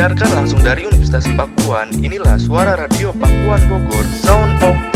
disiarkan langsung dari Universitas Pakuan. Inilah suara radio Pakuan Bogor, Sound of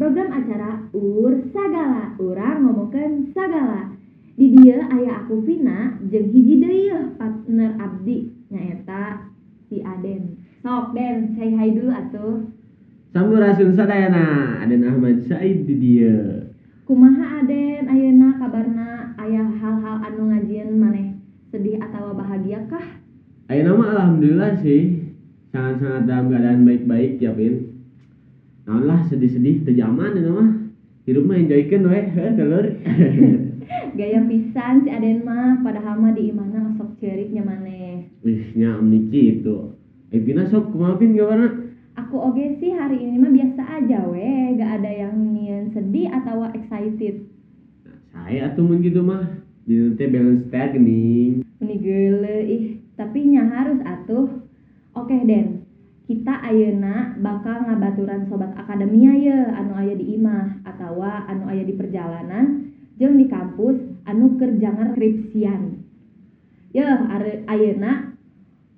program acara Ur Sagala. Urang ngomongkeun sagala. Di dieu aya aku Vina jeung hiji partner abdi nyaeta si Aden. Sok Den, say hi dulu atuh. Sampurasun sadayana, Aden Ahmad Said di dia. Kumaha Aden ayeuna kabarna aya hal-hal anu ngajieun maneh sedih atawa bahagia kah? Ayo nama alhamdulillah sih, sangat-sangat dalam keadaan baik-baik ya Pin. Lah sedih-sedih teu zaman ya mah. Hirup mah enjoykeun we, heuh dulur. Gaya pisan si Aden mah padahal mah di imana sok cerik nya maneh. Wih, nya amni kitu. Eh sok kumaha Pin kabarna? Aku oge sih hari ini mah biasa aja we, gak ada yang nien sedih atau excited. Nah, saya atuh mun gitu mah. Di teh balance teh geuning. Ini geule ih, tapi nya harus atuh. Oke Den, kita ayeuna bakal ngabaturan sobat akademia ye anu aya di imah atawa anu aya di perjalanan jeung di kampus anu kerjangan skripsian. Ye, ayeuna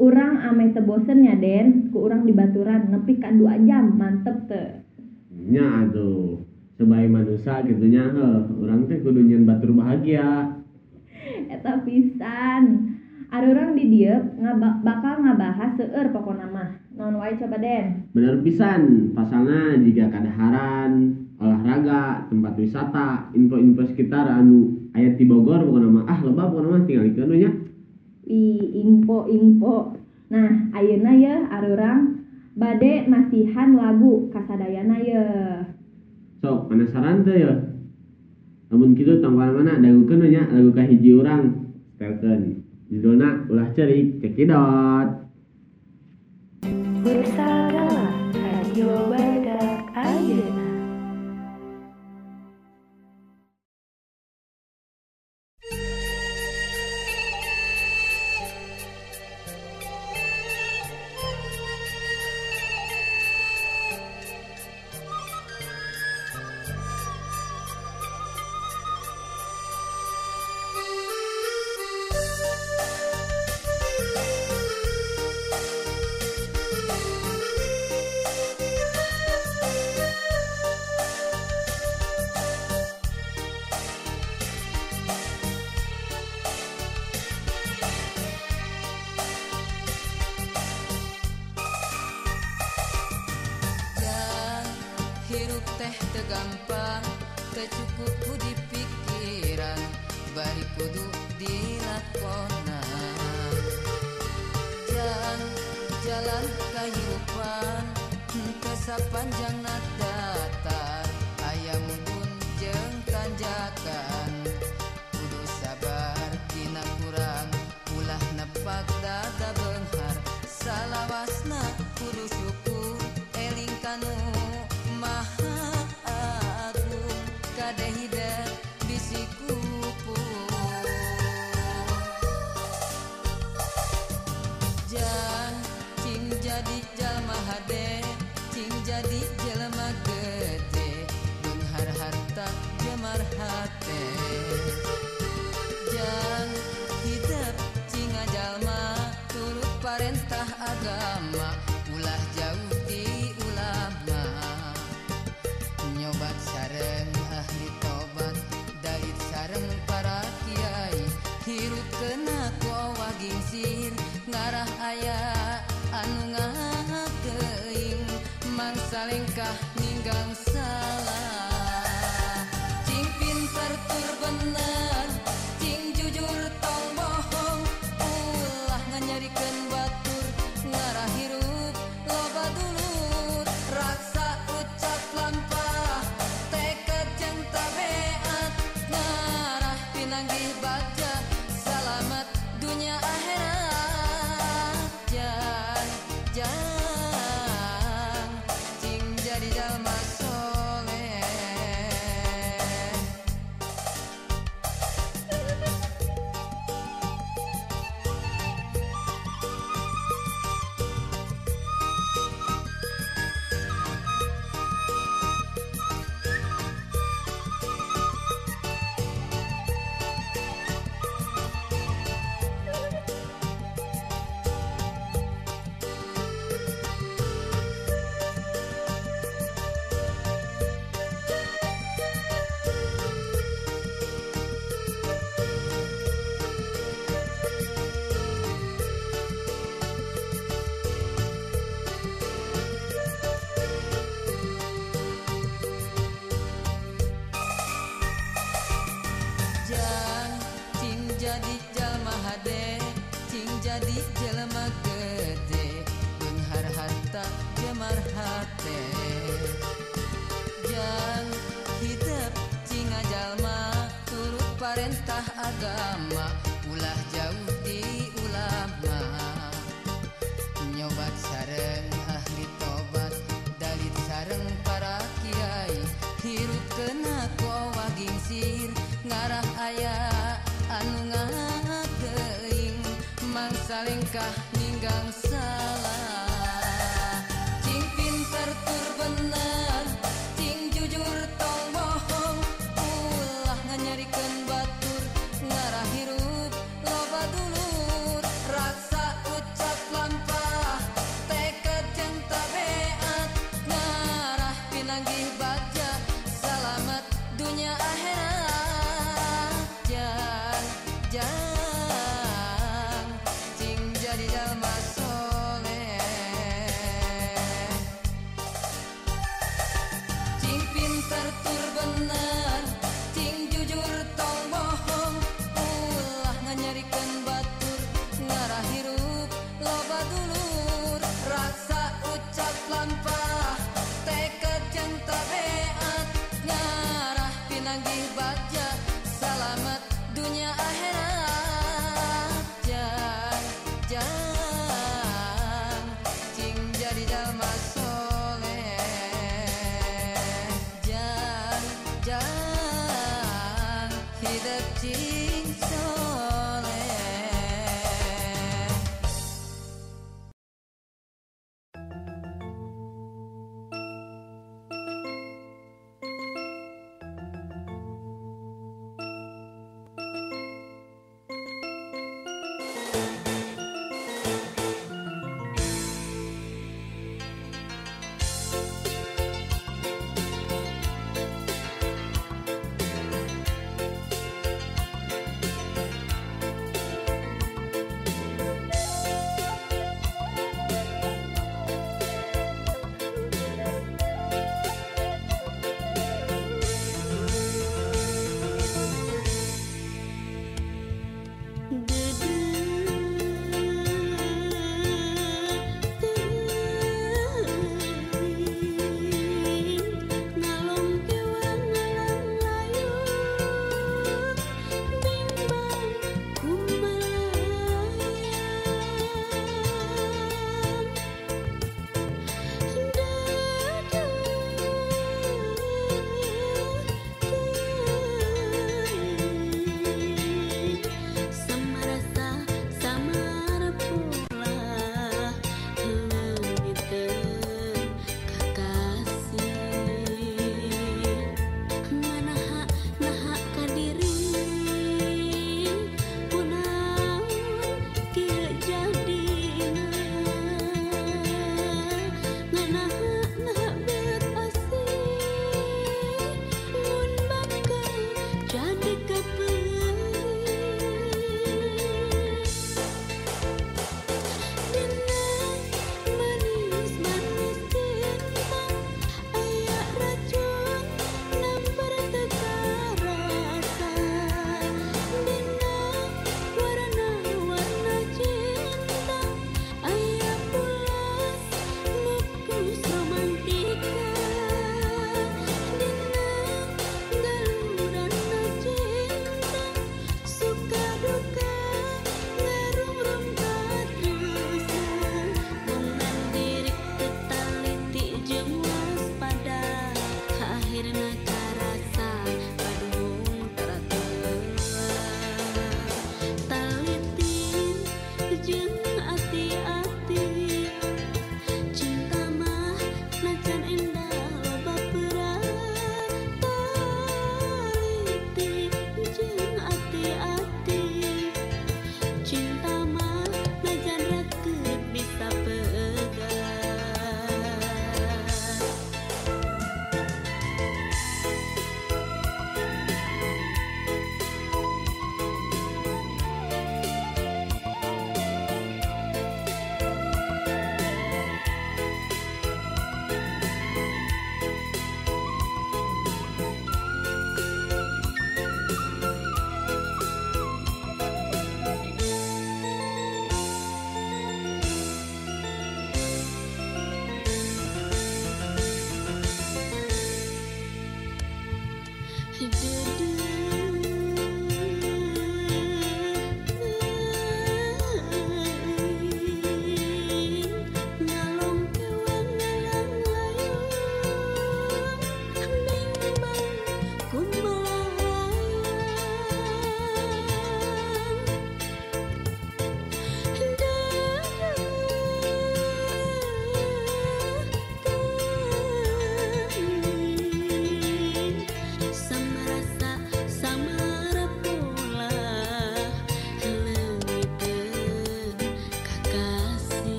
urang ame teu bosen ya Den, ku urang di baturan nepi ka 2 jam, mantep teu. Nya atuh. Sebagai manusia gitu nya heuh, urang teh kudu nyeun batur bahagia. Eta pisan. Ada orang di dieu ngaba- bakal ngabahas seueur pokona mah. Naon wae coba Den? Bener pisan, pasalnya jika kadaharan, olahraga, tempat wisata, info-info sekitar anu aya di Bogor pokoknya mah ah loba pokoknya mah tinggal ikeun we nya. Ih, info-info. Nah, ayeuna ye arurang bade masihan lagu kasadayana ye. Sok penasaran teu ya. Namun kitu tong mana dagukeun we nya lagu kahiji urang. Setelkeun. Judulna ulah cerik cekidot. Ursagala Radio Badak jadi jelema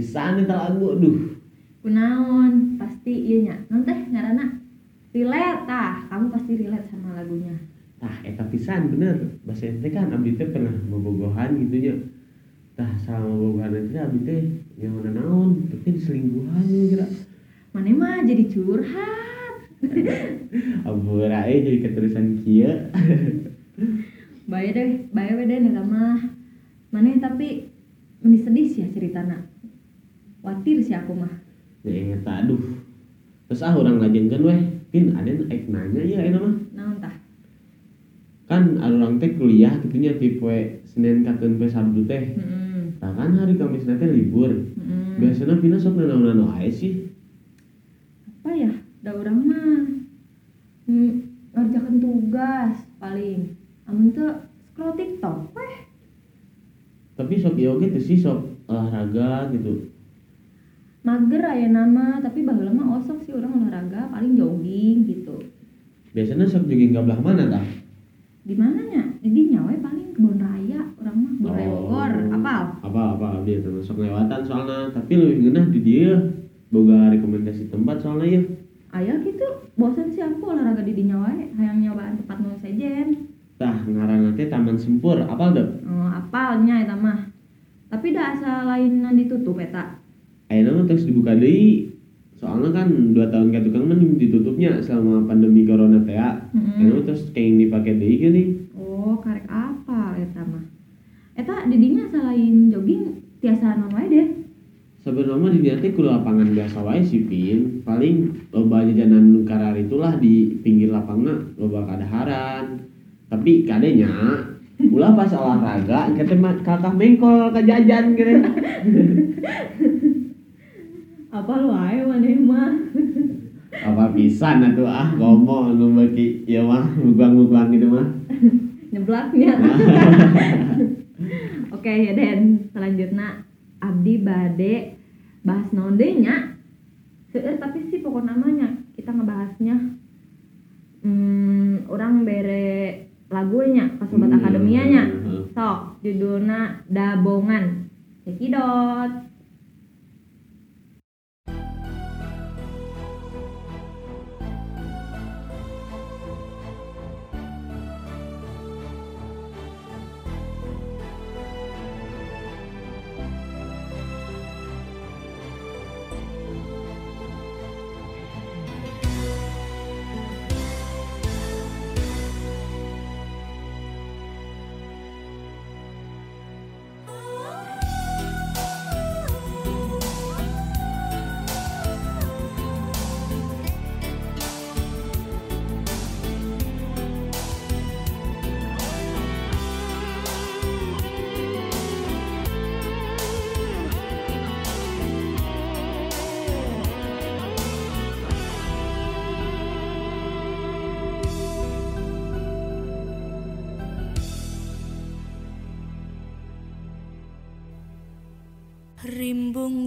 pisan eta lagu aduh. Kunaon, pasti iya nya. Non teh ngaranna relate tah, kamu pasti relate sama lagunya. Tah eta pisan bener. Bahasa ente kan abdi teh pernah bobogohan gitu nya. Tah sama bobogohan itu abdi teh yang mana naon, tapi diselingkuhan ya kira. Mana mah jadi curhat. Ampura eh jadi keterusan kieu. Bae deh, bae we deh eta mah. Mana tapi meni sedih sih ya ceritana. Watir sih aku mah. Ya eta aduh. Terus ah urang lajengkeun weh. Pin aden aik nanya ya eta mah. Naon tah? Kan urang teh kuliah kitu nya tipe Senin kakeun pe Sabtu teh. Heeh. Tah kan hari Kamis teh libur. Heeh. Biasana Pina sok nanaon-nanaon ae sih. Apa ya? Da urang mah hmm, ngerjakan tugas paling. Amun teu scroll TikTok weh. Tapi sok oge teh sih sok olahraga gitu. Mager aya nama, tapi baheula mah osok sih orang olahraga paling jogging gitu. Biasanya sok jogging ke belah mana tah? Di mananya? Di dinya we paling kebun raya, orang mah kebun raya Bogor. Apal? Apa apa abdi eta mah sok lewatan soalna, tapi leuwih ngeunah di dieu. Boga rekomendasi tempat soalnya ya. Aya gitu, bosan sih aku olahraga di dinya wae, hayang nyobaan tempat nu sejen. Tah ngaranna teh Taman Sempur, apal deh? Oh, apalnya eta mah. Tapi da asa lain ditutup eta. Ayeuna mah terus dibuka deui. Soalnya kan 2 tahun ka tukang mending ditutupnya selama pandemi corona teh. ya. Ayeuna mah terus kenging dipake deui geuning. Oh, karek apa eta mah? Eta di dinya selain jogging tiasa non wae deh. Sebenarnya di teh kudu lapangan biasa wae sih Pin. Paling loba jajanan karar itulah di pinggir lapangna loba kadaharan. Tapi kadenya ulah pas olahraga kita kakak mengkol ka jajan gitu. Apa lu wae maneh mah? Apa pisan atuh ah? Ngomong nu beuki ieu mah mugang-mugang gitu mah. nyeblaknya. Oke ya Den. Selanjutnya Abdi Bade bahas naon deui nya Seueur tapi sih pokok namanya kita ngebahasnya. Hmm, orang bere lagunya ke sobat Hmm, akademianya. heeh. sok judulna Dabongan. Cekidot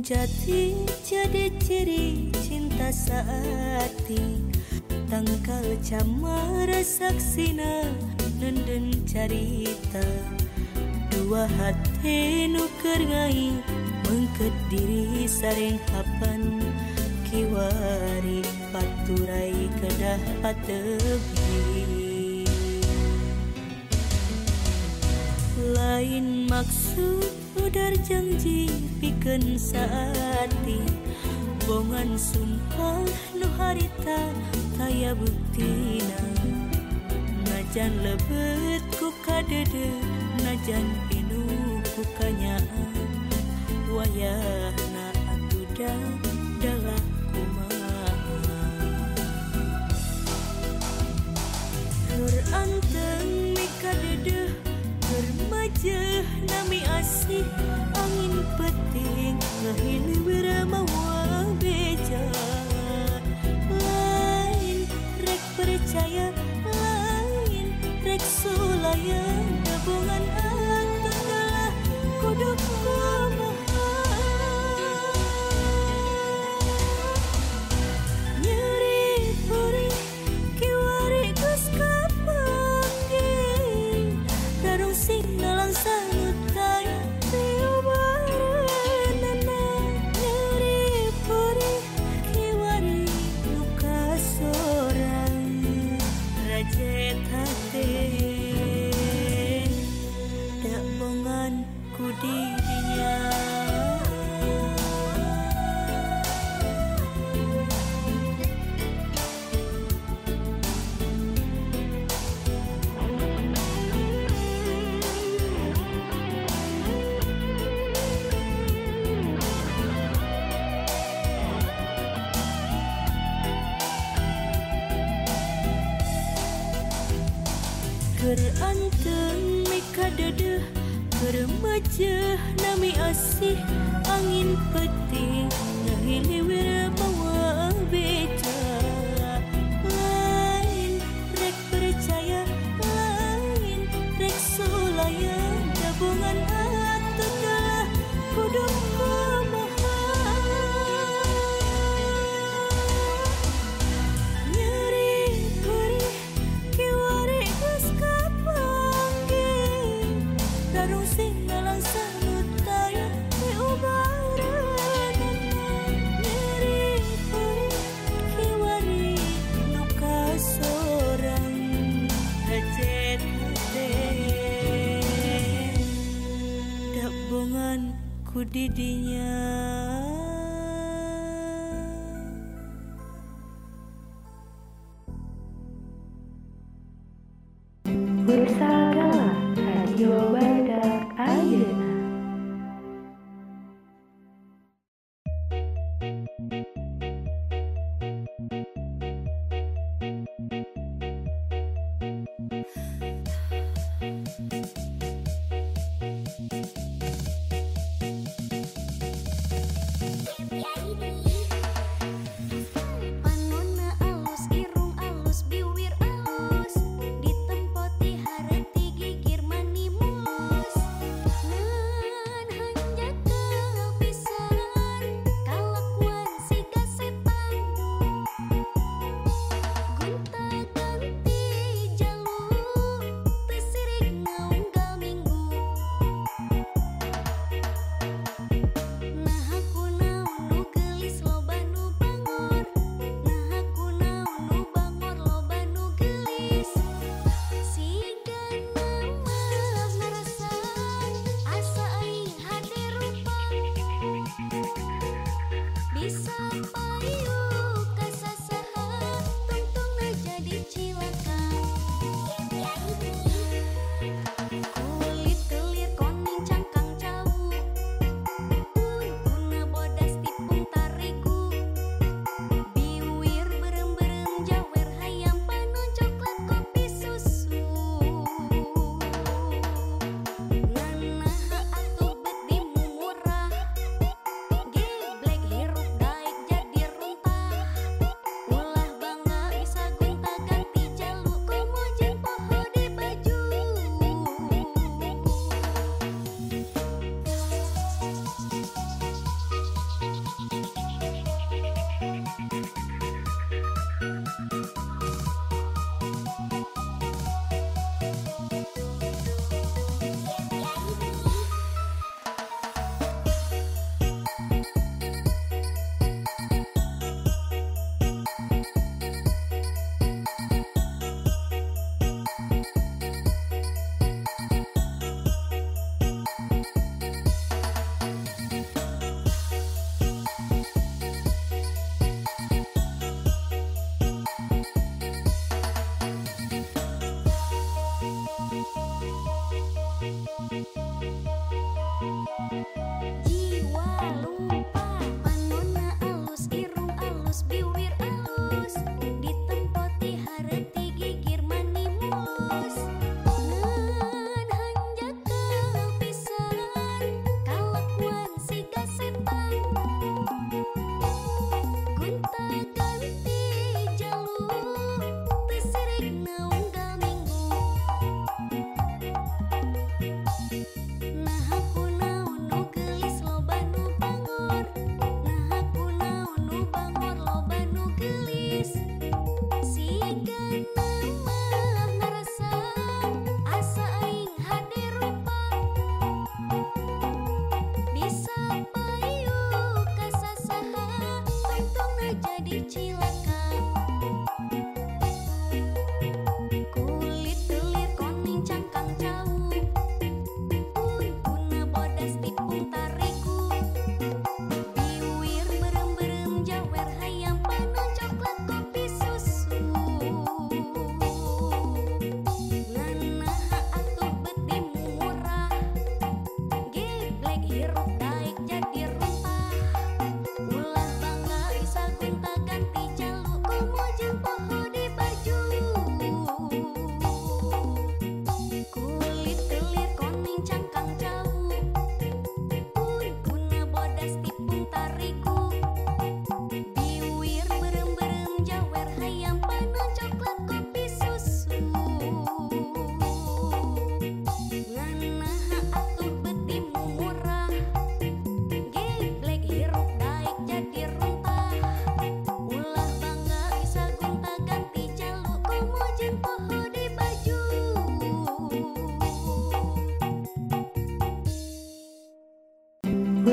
jati jadi ciri cinta saati Tangkal camara saksina Nenden carita. Dua hati nuker ngai Mengket diri saring hapan. Kiwari paturai kedah patebi Lain maksud udar janji pikeun saati bongan sumpah nu harita taya buktina najan lebet ku kadede najan pinu ku kanyaan. Wayahna atuda dalah kumaha. Nur anteng mika dedeh Bermajah nami asih Angin peting Ngahil beramawa beja Lain rek percaya Lain rek sulaya Gabungan Quranten mikadadeh Bermajah nami asih angin peting Ngahiliwir bawa becah didiknya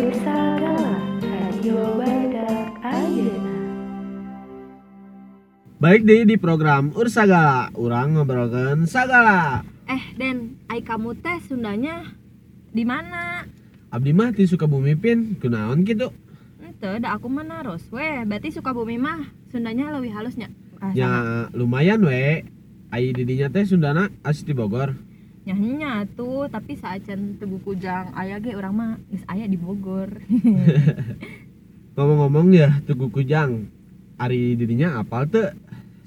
Ursagala Radio Badak Ayeuna Baik deh di program Ursagala, orang ngobrolkan sagala. Eh, Den, ai kamu teh Sundanya di mana? Abdi mah ti Sukabumi pin, kunaon gitu. Ente, da aku mah naros. Weh, berarti Sukabumi mah Sundanya lebih halusnya. Ah, Ya lumayan we. Ai didinya teh Sundana asli di Bogor. Nyahnya tuh, tapi saacan Teguh Kujang aya ge urang mah geus aya di Bogor. Ngomong-ngomong ya Tugu Kujang. Ari didinya apal teu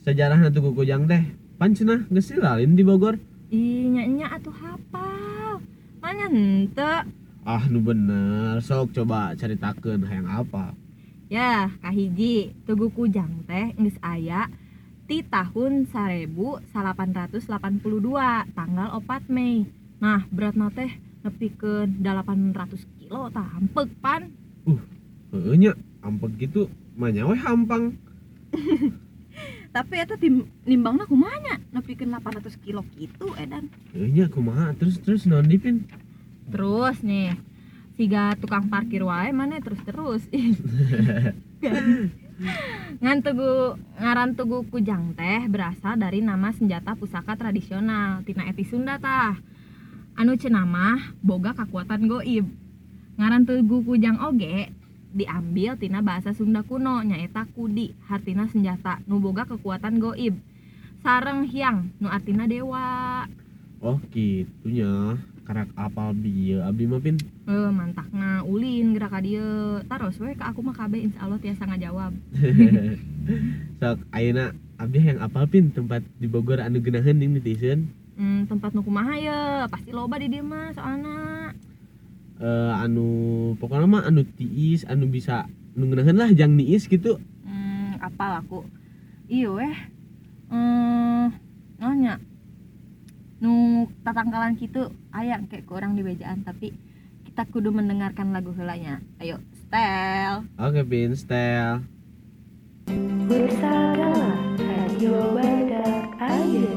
sejarahna Tugu Kujang teh? Pan cenah geus di Bogor. Ih, nya atuh hafal. Manya henteu. Ah nu bener, sok coba caritakeun hayang apa. Ya, kahiji, Tugu Kujang teh geus aya ti tahun 1882 tanggal 4 Mei. Nah, beratna teh nepikeun 800 kilo tah hampek pan. Heueuh nya, ampeg gitu manya we hampang. Tapi eta tim nimbangna kumanya nepikeun 800 kilo gitu edan. Nya kumaha terus terus naon dipin? Terus nih, siga tukang parkir wae mana terus-terus. Ngan tugu ngaran tugu kujang teh berasal dari nama senjata pusaka tradisional tina etnis Sunda tah. Anu cenamah boga kekuatan goib. Ngaran tugu kujang oge diambil tina bahasa Sunda kuno nyaeta kudi hartina senjata nu boga kekuatan goib. Sareng hyang nu artina dewa. Oh gitunya karak apal bieu abdi mah pin Eh, mantakna ulin gerak dieu. Taros we ka aku mah kabeh insyaallah tiasa ngajawab. sok ayeuna abdi yang apal pin tempat di Bogor anu geunaheun ning netizen Hmm, tempat nu kumaha ye? Pasti loba di dieu mah soalna. eh anu pokoknya mah anu tiis anu bisa geunaheun lah jang niis gitu Hmm, apal aku. Iya weh. Eh, nanya. Nu tatangkalan kitu aya kayak ke orang di bejaan tapi kita kudu mendengarkan lagu heulanya. Ayo, stel. oke pin style Ursagala Radio Badak Ayeuna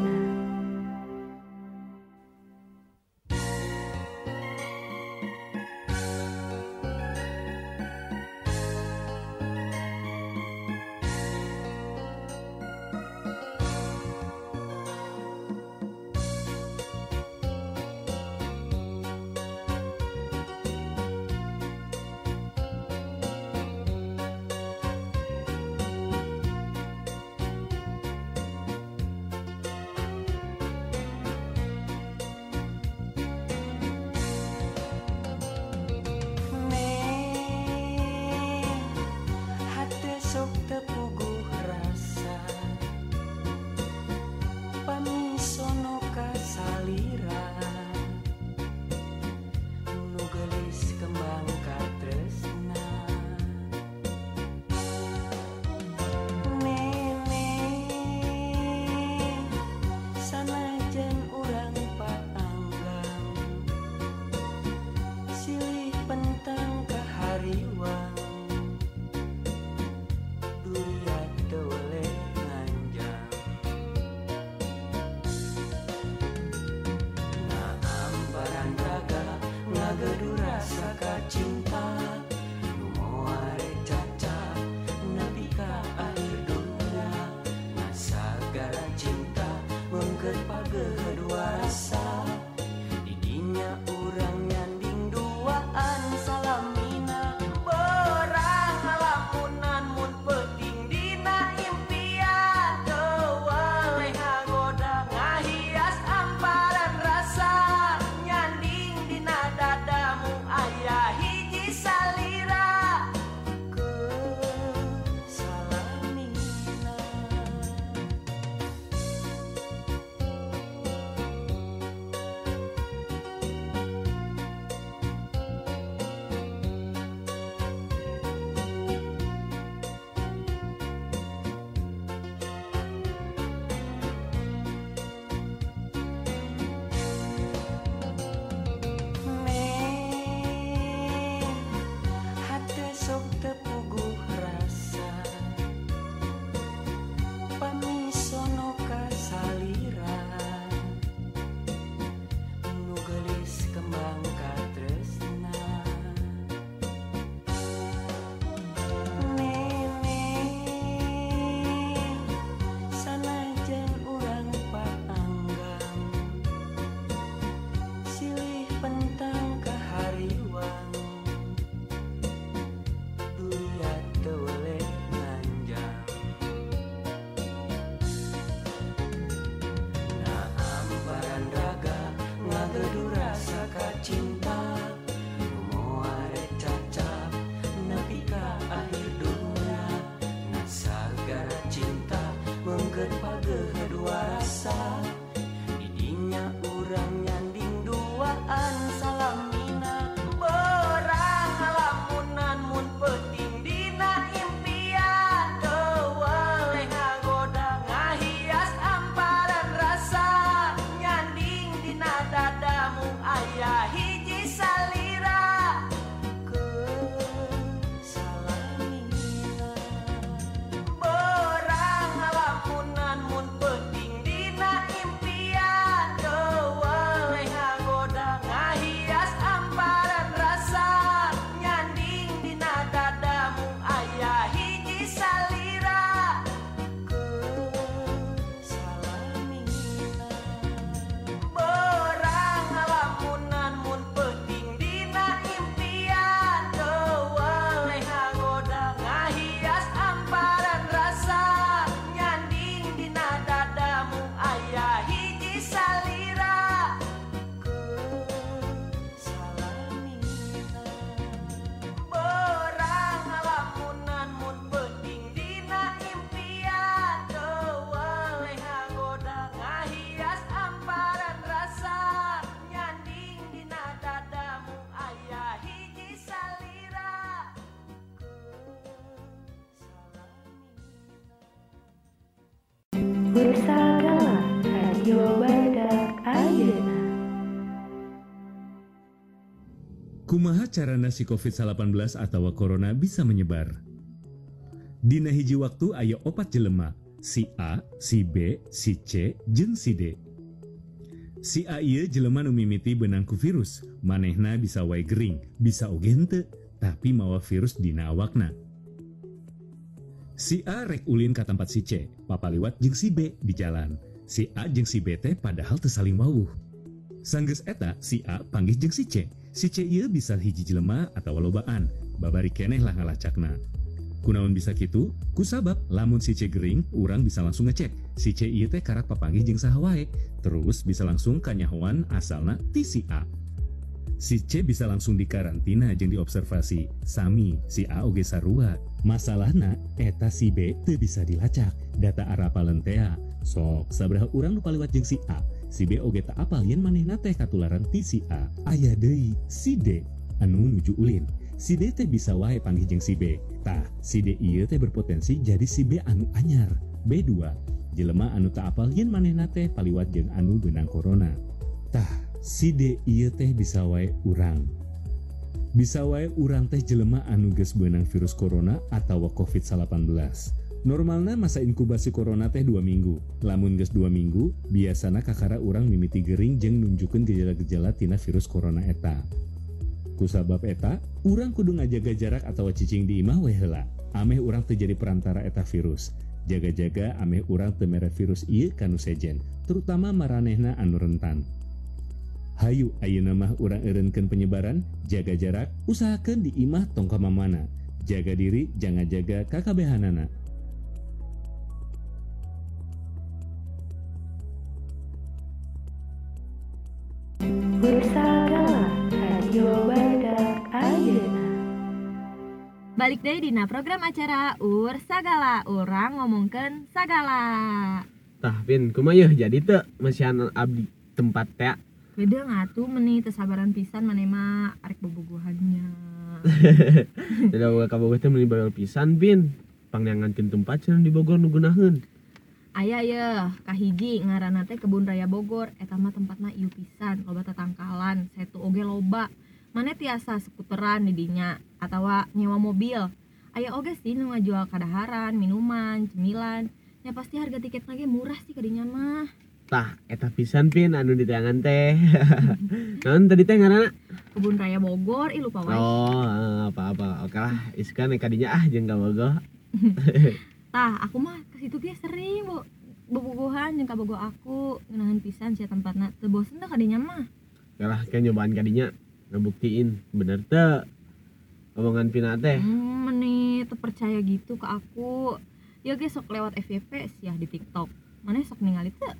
carana si COVID-19 atau corona bisa menyebar? Dina hiji waktu aya opat jelema, si A, si B, si C, jeung si D. Si A ieu jelema nu mimiti benang ku virus, manehna bisa wae gering, bisa oge henteu, tapi mawa virus dina awakna. Si A rek ulin ka tempat si C, papaliwat jeung si B di jalan. Si A jeung si B teh padahal teu saling wawuh. Sanggeus eta si A panggih jeung si C. Si C ieu bisa hiji jelema atau lobaan, babari keneh lah ngalacakna. Kunaon bisa kitu? Kusabab lamun si C gering, urang bisa langsung ngecek. Si C ieu teh karak papanggih jeung saha wae. Terus bisa langsung kanyahoan asalna ti si A. Si C bisa langsung dikarantina jeung diobservasi. Sami, si A oge sarua. Masalahna, eta si B teu bisa dilacak. Data arapaleun tea. Sok, sabaraha urang nu paliwat jeung si A. Si B oge tak apal yen manehna teh katularan ti si A. Aya deui si D anu nuju ulin. Si D teh bisa wae panggih jeung si B. Tah, si D ieu teh berpotensi jadi si B anu anyar. B2, jelema anu tak apal yen manehna teh paliwat jeung anu benang corona. Tah, si D ieu teh bisa wae urang. Bisa wae urang teh jelema anu geus beunang virus corona atau COVID-19. Normalna masa inkubasi corona teh 2 minggu. Lamun geus 2 minggu, biasana kakara urang mimiti gering jeung nunjukeun gejala-gejala tina virus corona eta. Kusabab eta, urang kudu ngajaga jarak atau cicing di imah we heula. Ameh urang teu jadi perantara eta virus. Jaga-jaga ameh urang teu mere virus ieu kanu sejen, terutama maranehna anu rentan. Hayu ayeuna mah urang eureunkeun penyebaran, jaga jarak, usahakeun di imah tong ka mamana. Jaga diri, jangan jaga kakabehanana. Radio Badak Balik deh dina program acara Ur Sagala, orang ngomongkeun sagala. Tah, Pin, kumaha jadi teu mesian abdi tempat teh. Beda ngatu meni tesabaran pisan maneh mah arek bobogohannya. Tidak boga ka Bogor teh meuli bayol pisan, Pin. Pangneangankeun tempat cenah di Bogor nu gunaheun. Aya ye, kahiji ngaranna teh Kebun Raya Bogor, eta mah tempatna ieu pisan, loba tatangkalan, setu oge loba. Mane tiasa skuteran di dinya atawa nyewa mobil. Aya oge sih nu ngajual kadaharan, minuman, cemilan. Ya pasti harga tiket lagi murah sih kadinya mah. Tah, eta pisan Pin anu diteangan teh. Naon tadi teh ngaranna? Kebun Raya Bogor, ih lupa wae. Oh, eh, apa-apa. Oke lah, iskan kadinya ah jeung ka Bogor. Tah, aku mah ke situ ge sering, Bu. Bobogohan jeung kabogo aku, ngeunaheun pisan sia tempatna. Teu bosen teh kadinya mah. Oke lah, kayak nyobaan kadinya ngebuktiin bener teu omongan Pina teh. Hmm, meni teu percaya gitu ke aku. Ya ge sok lewat FYP sih di TikTok. Mana sok ningali teu?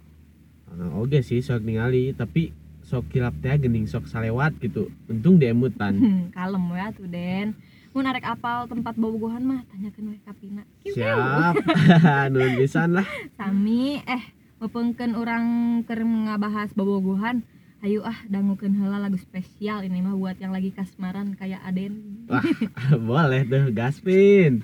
Nah, oke sih sok ningali, tapi sok kilap teh gening sok salewat gitu. Untung diemutan. Hmm, kalem we atuh Den. Mun arek apal tempat bobogohan mah tanyakeun we ka Pina. Kiu, kiu. Siap. Nuhun pisan lah. Sami eh mepengkeun orang keur ngabahas bobogohan. Ayo ah dangukeun heula lagu spesial ini mah buat yang lagi kasmaran kayak Aden. Wah, boleh tuh Gaspin.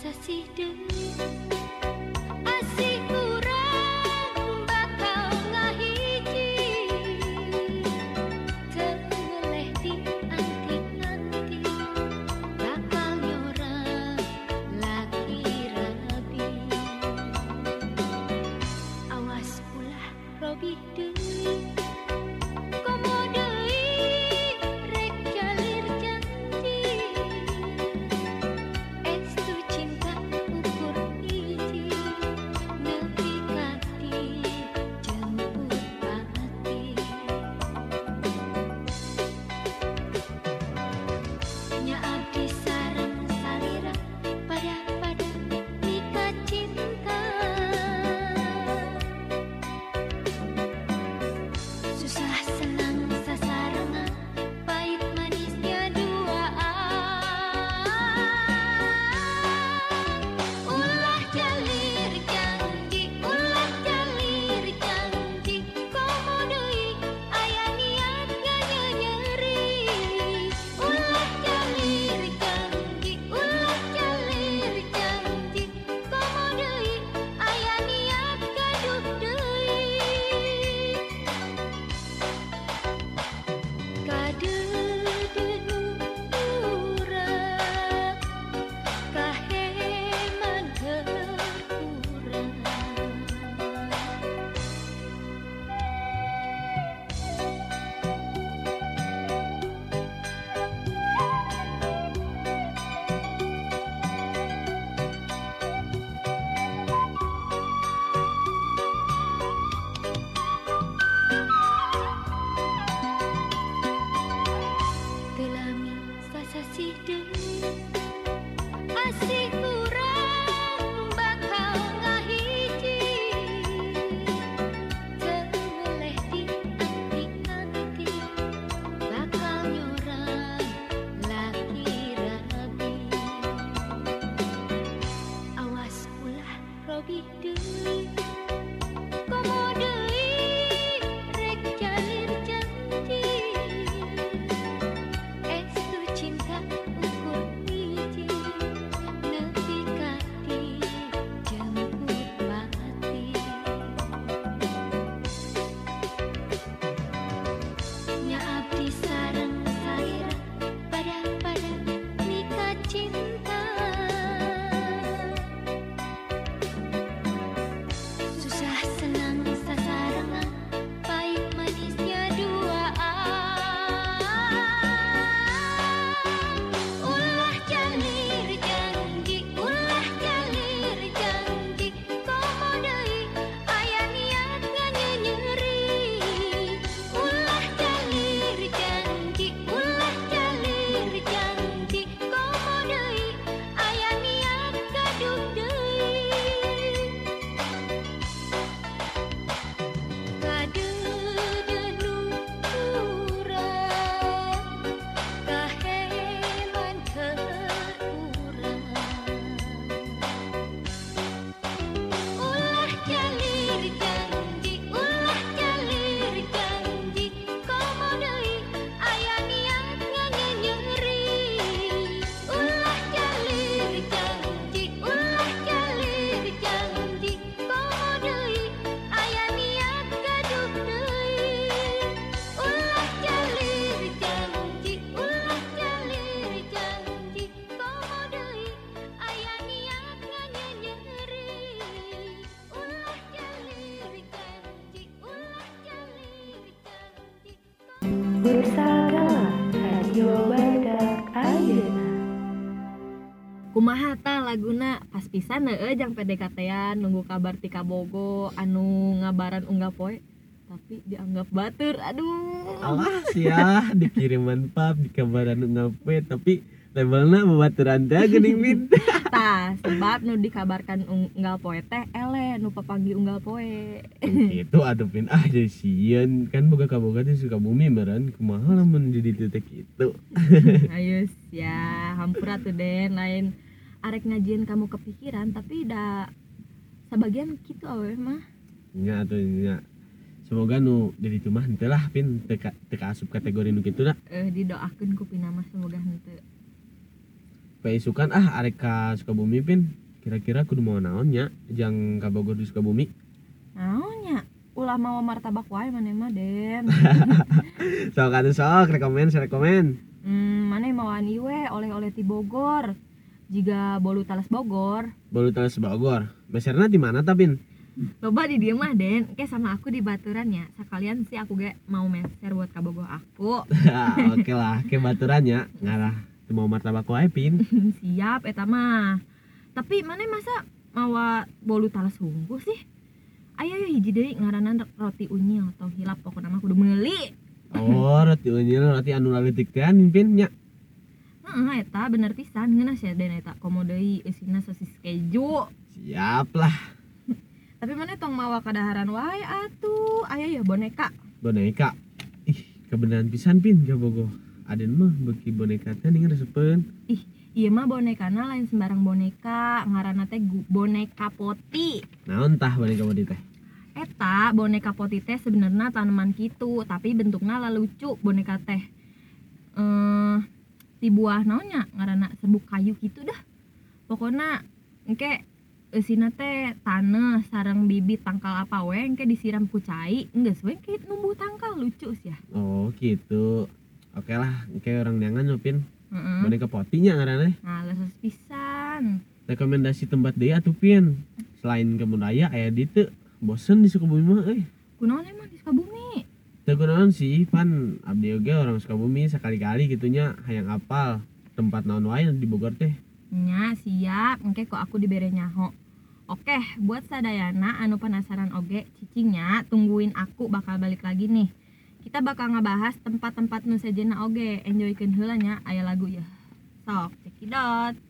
Sasasih deui kumaha ta? Laguna? Pas pisan heeh jang PDKT-an nunggu kabar ti Kabogo anu ngabaran unggah poe. Tapi dianggap batur aduh. Awas ya dikiriman pap di kabaran ngape tapi labelna babaturan teh geuning Pin tah sebab nu dikabarkan unggal poe teh ele nu papanggi unggal poe. Gitu atuh Pin ah jadi sieun. Kan boga kaboga teh suka bumi meureun kumaha lamun jadi titik gitu ayo ya hampura tuh den lain arek ngajian kamu kepikiran tapi dah sebagian gitu awe mah. Nya atuh nya semoga nu jadi cuma henteu lah Pin. Teka teka asup kategori nu kitu da eh didoakeun ku pina mah semoga henteu. Paisukan ah arek ka Sukabumi Pin. Kira-kira kudu mau naon nya jang ka Bogor di Sukabumi? Naonnya ulah mau martabak wae maneh mah den. Sok atuh sok rekomen rekomen. Hmm, maneh mau iwe oleh-oleh ti Bogor jika bolu talas Bogor. Baru tahu Bogor. Meserna di mana tapin? Loba di dia mah den. Ke sama aku di baturan ya. Sekalian sih aku ge mau meser buat ka Bogor aku oke lah. Ke baturannya ngarah teu mau martabak wae Pin. Siap eta mah. Tapi mana masa mawa bolu talas hungkul sih? Ayo ayo hiji deui ngaranan roti unyil atau hilap pokoknya mah kudu meuli. Oh roti unyil roti anu laletik teh Pin nya Heeh, eta bener pisan. Ngeunas ya den eta komo deui eusina sosis keju. Siap lah tapi mana tong mawa kadaharan wae atuh? Aya ya boneka. Boneka. Ih kebenaran pisan Pin ka Bogor Aden mah beki boneka teh ning resepeun iya mah bonekana lain sembarang boneka. Ngaranna teh boneka poti. Naon tah boneka bodi teh? Eta boneka poti teh sebenarnya tanaman gitu, tapi bentuknya lah lucu boneka teh. Eh, di buah naonnya ngaranna serbuk kayu gitu dah. Pokoknya engke eusina teh tanah sarang bibit tangkal apa we engke disiram ku cai, enggeus we engke numbuh tangkal lucu sih ya. oh gitu oke lah kayak orang neangan nyopin Heeh. boneka potinya ngaranna Nah, leses pisan. rekomendasi tempat deui atuh Pin selain kebun raya aya ditu bosen di Sukabumi mah euy Kunaon emang di Sukabumi? Teu kunaon sih pan abdi oge orang Sukabumi sekali-kali gitunya hayang apal tempat naon wae di Bogor teh Nya siap, engke kok aku dibere nyaho. Oke, buat sadayana anu penasaran oge, cicingnya tungguin aku bakal balik lagi nih. Kita bakal ngebahas tempat-tempat nu sejenna oge, enjoykeun heula nya aya lagu ya. Sok, cekidot.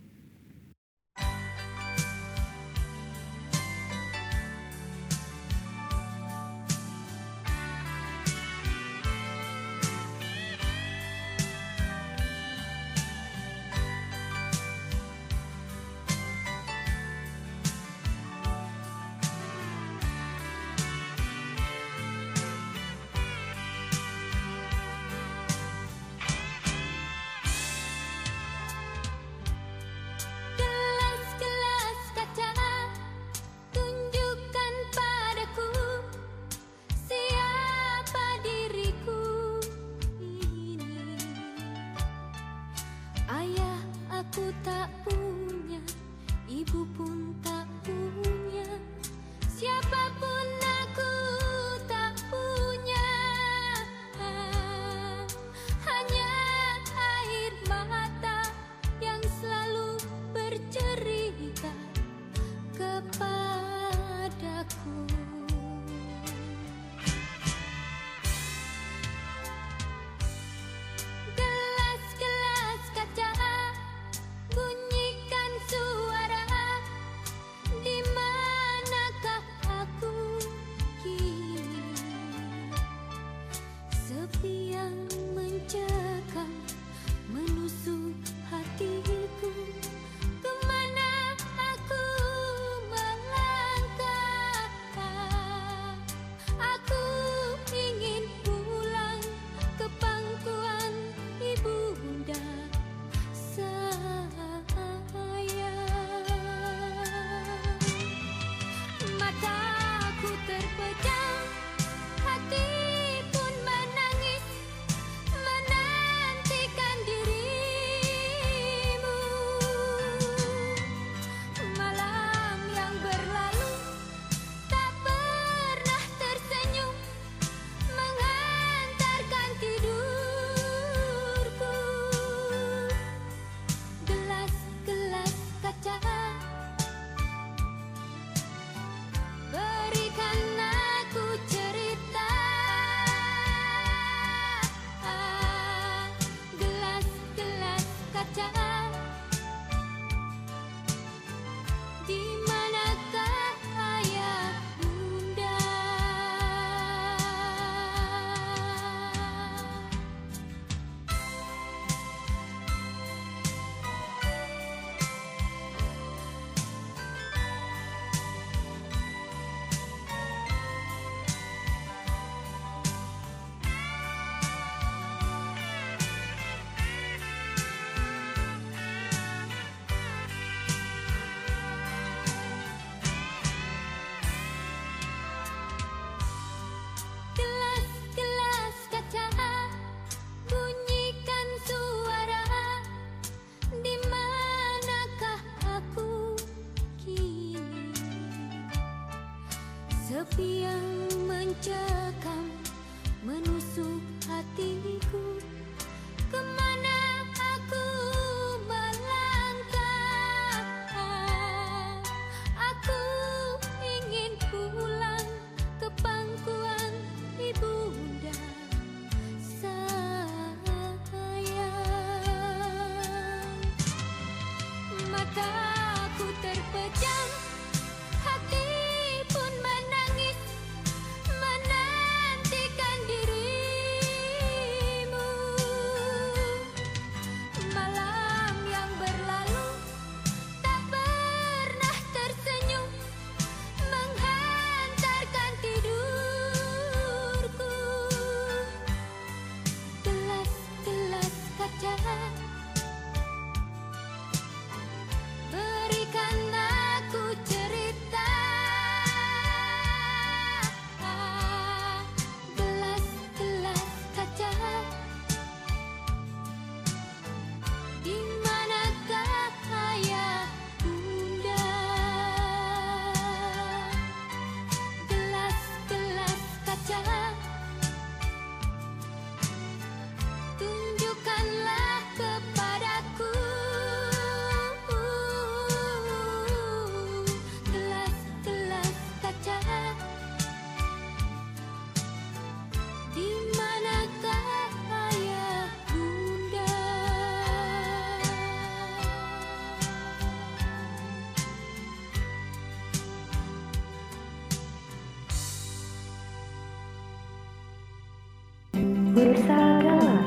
Bersagalah.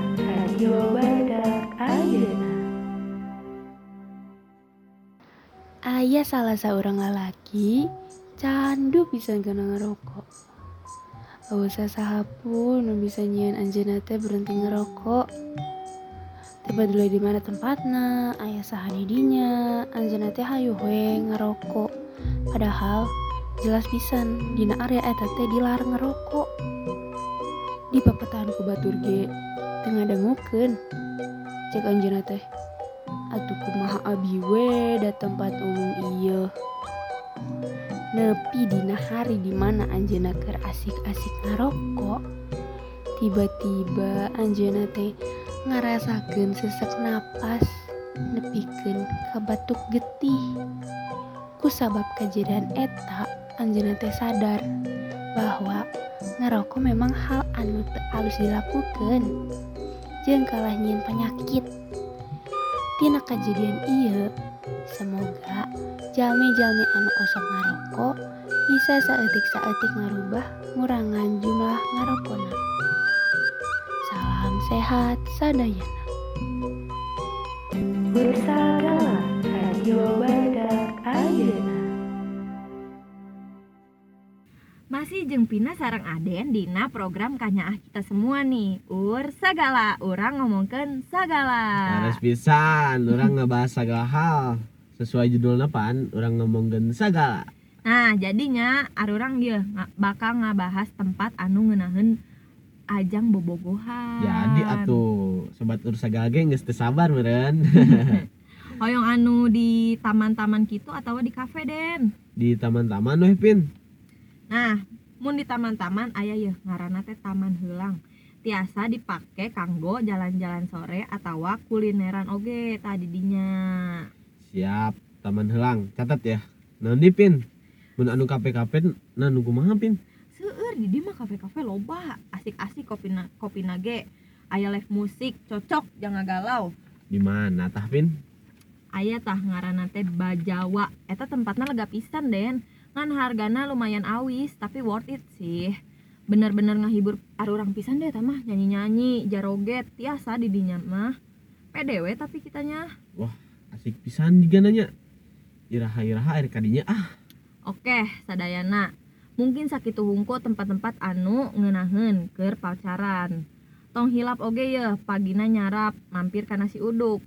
Ayah salah seorang lelaki candu bisa kena ngerokok. Gak usah sahapun nu bisa nyian anjeuna teh berhenti ngerokok. Tiba dulu di mana tempatna, ayah sahani dinya, anjeuna teh hayu ngerokok. Padahal jelas pisan dina area eta teh dilarang ngerokok. tahan ku batur ge tengah dangukeun cek anjeunna teh atuh kumaha abi we da tempat umum iya nepi dina hari dimana anjeunna keur asik-asik ngarokok? Tiba-tiba anjeunna teh ngarasakeun sesak napas nepikeun ka batuk getih. Ku sabab kejadian eta anjeunna teh sadar bahwa ngerokok memang hal anu alus dilakukan jeung kalah nyieun penyakit. Tina kejadian ieu semoga jalmi-jalmi anu osok ngarokok bisa saeutik-saeutik ngarubah ngurangan jumlah ngarokona. Salam sehat sadayana. Bersagalah radio Jeung Pina sarang Aden dina program kanyaah kita semua nih Ur sagala, orang ngomongkeun sagala Harus pisan, orang ngebahas segala hal sesuai judulnya pan, orang ngomongin segala. Nah jadinya arurang dia nga- bakal ngabahas tempat anu ngeunaheun ajang bobogohan Jadi atuh sobat ur sagala ge geus teu sabar meureun. Hoyong anu di taman-taman gitu atau di kafe Den Di taman-taman weh pin. Nah, mun di taman-taman aya ya ngaranna teh taman heulang. Tiasa dipake kanggo jalan-jalan sore atau kulineran oge tadi dinya. Siap, taman helang. Catat ya. Naon di pin? Mun anu kafe-kafe nah nu kumaha pin? Seueur di mah kafe-kafe loba, asik-asik kopina kopina ge. Aya live musik, cocok jangan galau. Di mana tah pin? Aya tah ngaranna teh Bajawa. Eta tempatna lega pisan, Den. Ngan hargana lumayan awis, tapi worth it sih. Bener-bener ngahibur arurang pisan deh tamah nyanyi-nyanyi, jaroget, tiasa di dinya mah. PDW tapi kitanya. Asik pisan juga nanya. Iraha-iraha air kadinya ah. Oke, sadayana. Mungkin sakitu hungku tempat-tempat anu ngeunaheun keur pacaran. Tong hilap oge ya, pagina nyarap, mampir ka nasi uduk.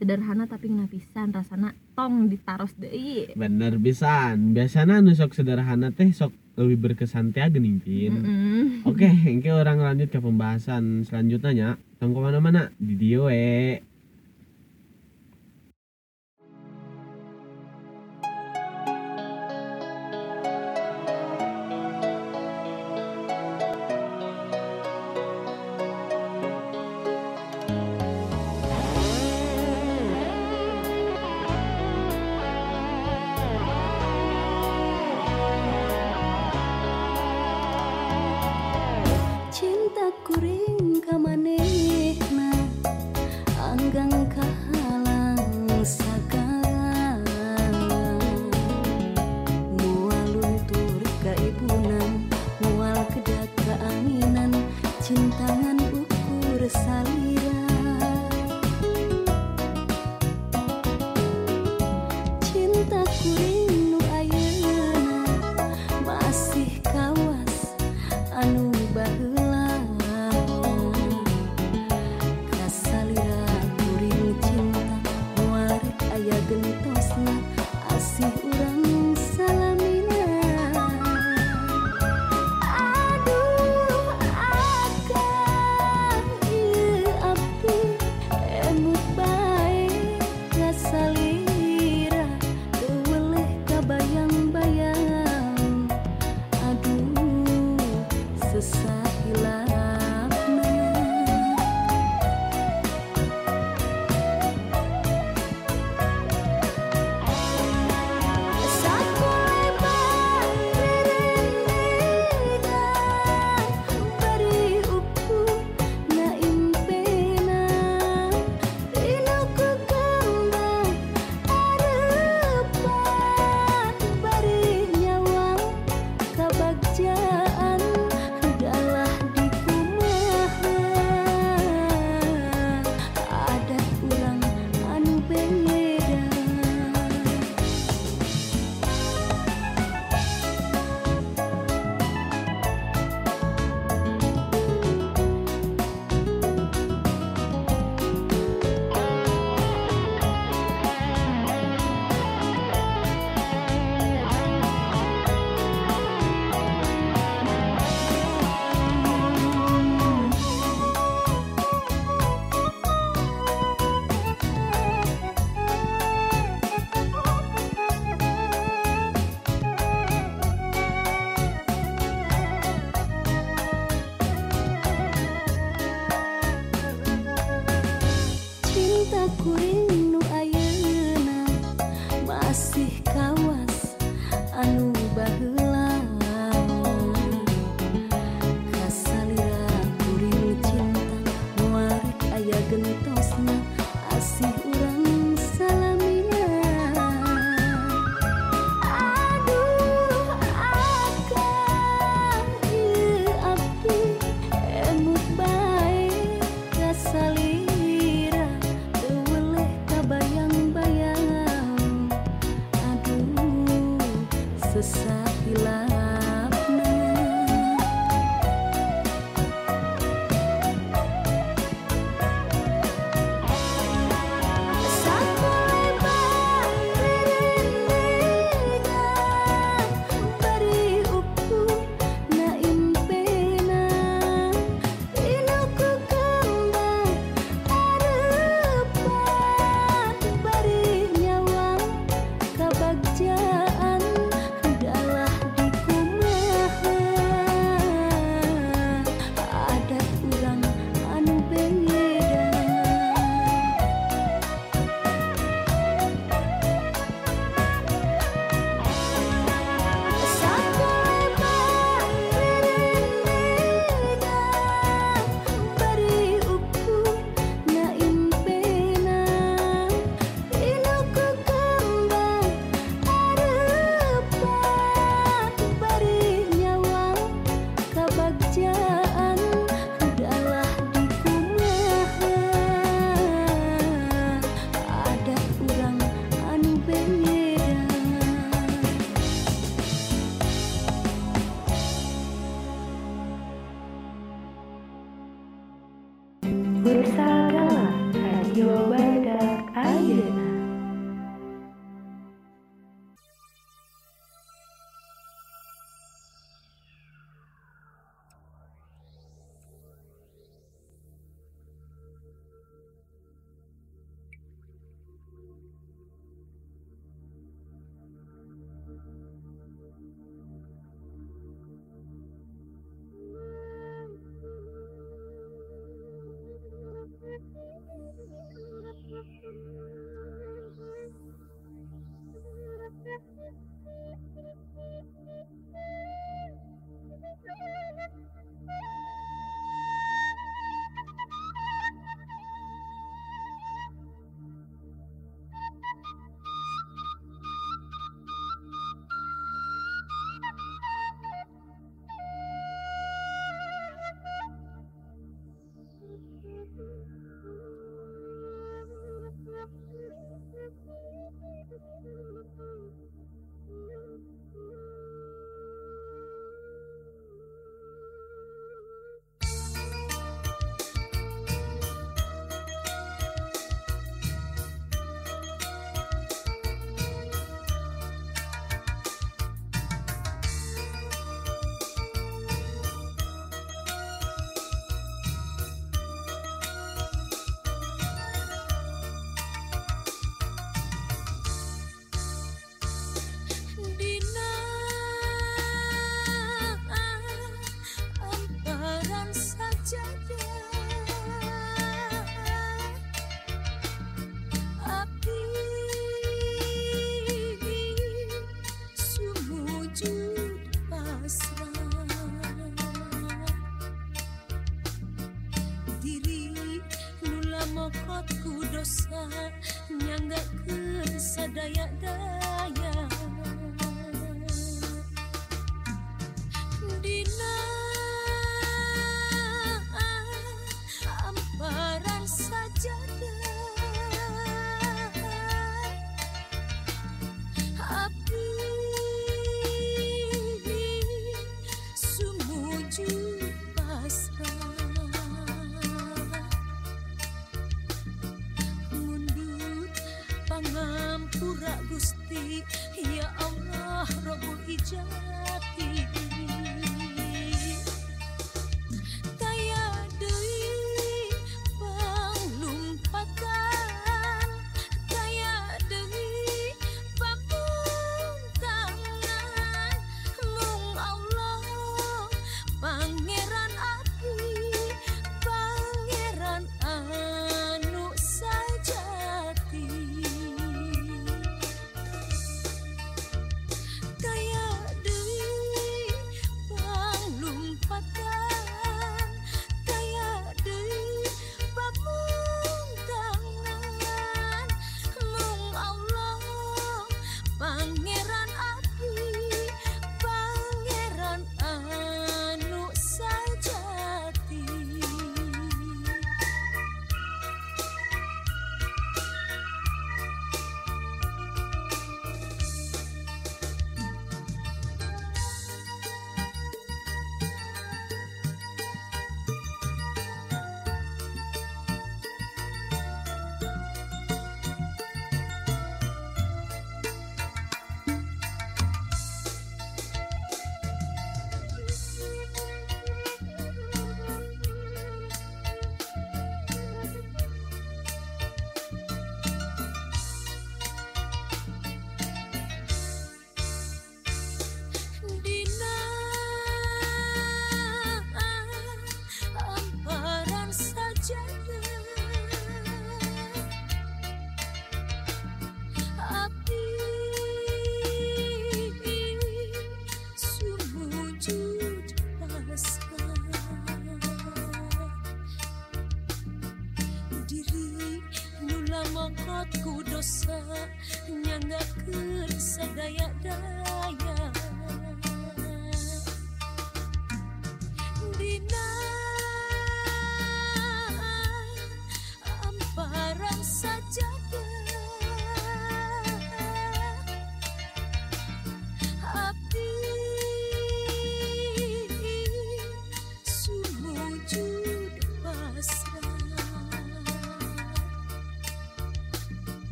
Sederhana tapi ngena pisan rasana tong ditaros deui. Bener pisan. Biasana nu sok sederhana teh sok lebih berkesan teh geuning pin. Mm-mm. Oke, engke orang lanjut ke pembahasan selanjutnya nya. Tong ke mana-mana di dia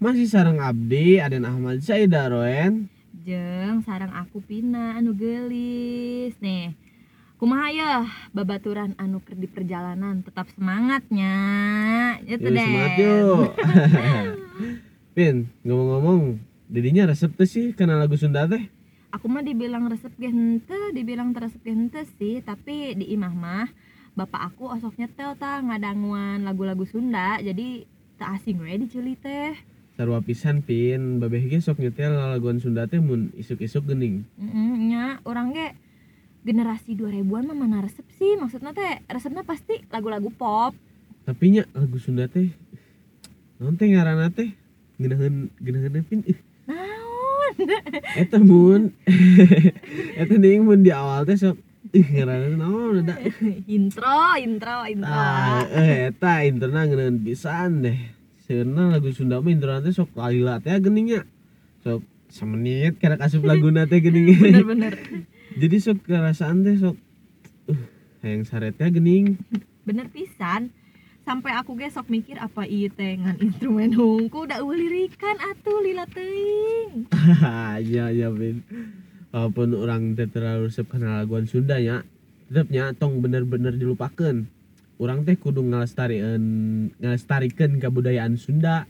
Masih sarang Abdi Aden Ahmad Saida Roen. Jeng sarang aku pina anu gelis. Nih kumaha ya babaturan anu di perjalanan tetap semangatnya itu Yuk deh semangat yuk. Pin ngomong-ngomong Didinya resep tuh sih kena lagu Sunda teh? Aku mah dibilang resep ge henteu dibilang teresep ge henteu sih tapi di imah mah bapak aku osok nyetel ta ngadanguan lagu-lagu Sunda jadi tak asing we diculi teh Sarua pisan Pin. Babeh ge sok nyetel laguan Sunda teh mun isuk-isuk gening Mm, nya orang ge generasi 2000-an mah mana resep sih? Maksudnya teh resepnya pasti lagu-lagu pop. Tapi nya lagu Sunda teh Naon teh ngaranna teh? Geunaheun geunaheun Pin? Ih. Naon? Eta mun Eta ning mun di awal teh sok Ih ngaranna naon da intro intro intro. Ah, eh, eta interna ngeunaheun pisan deh. Seunna lagu Sunda mah teh sok lalila teh geningnya. Sok semenit karena kasup laguna teh geuning. bener-bener Jadi sok kerasaan teh sok uh, hayang saretnya gening. bener pisan sampai aku ge sok mikir apa ieu teh ngan instrumen hungku da eueuh lirikan atuh lila teuing Iya iya Bin. Walaupun orang teh terlalu resep kana laguan Sunda nya, tetepnya tong bener-bener dilupakeun. Urang teh kudu ngalestarieun ngalestarikeun kabudayaan Sunda.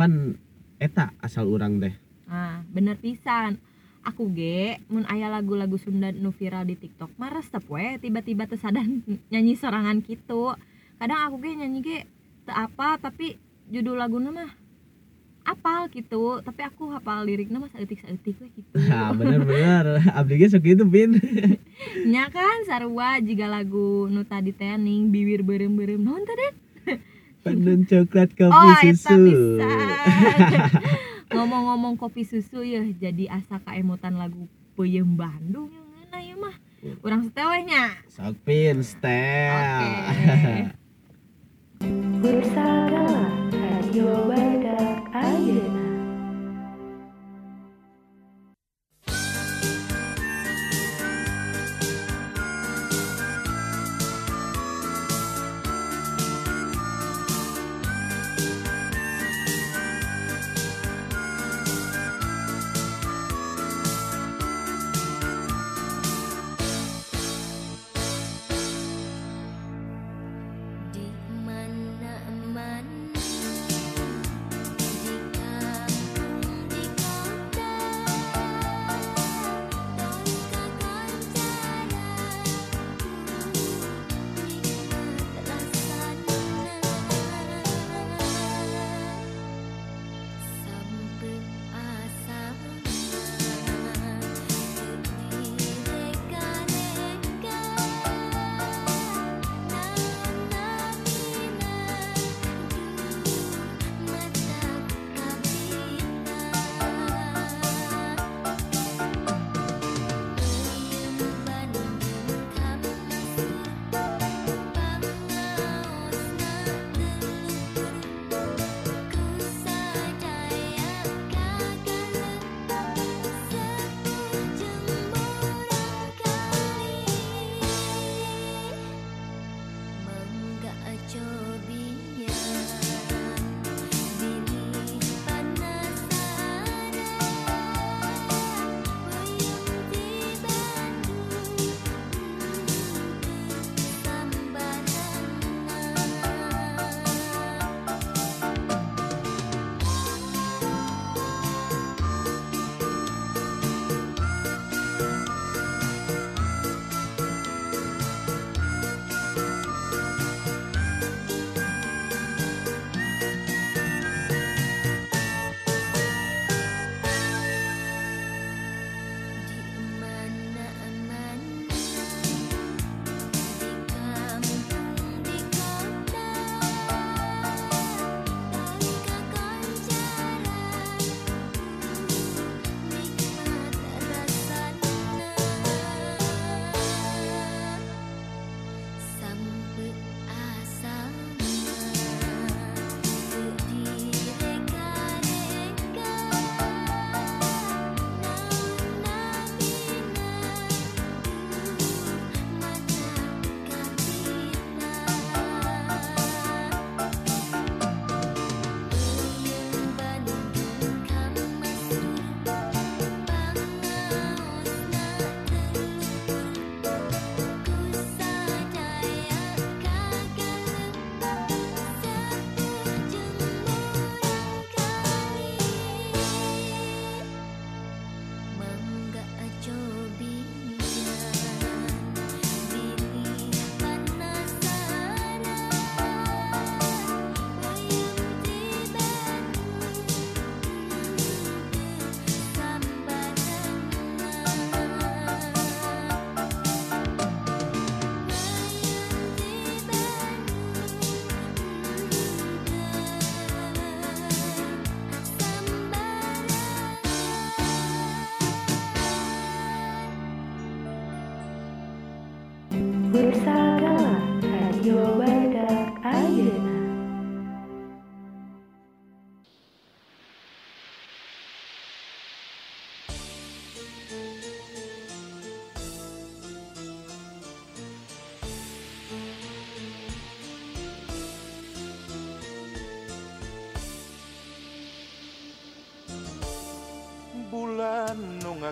Pan eta asal urang teh. nah bener pisan aku ge mun aya lagu-lagu Sunda nu viral di TikTok mah resep we tiba-tiba tersadan nyanyi sorangan gitu kadang aku ge nyanyi ge apa tapi judul laguna mah apal gitu tapi aku hafal liriknya mah saeutik-saeutik we gitu Nah, bener-bener. Abdi ge sok gitu, Pin. nya kan sarua jika lagu nu tadi teh ning bibir berem-berem naon teh Den? Pandan coklat kopi oh eta susu. ngomong-ngomong kopi susu ya jadi asa kaemutan lagu peuyeum Bandung yang ngena ya mah urang setewehnya Sok Pin, setel. Oke. Bersama Radio Badak Ayeuna.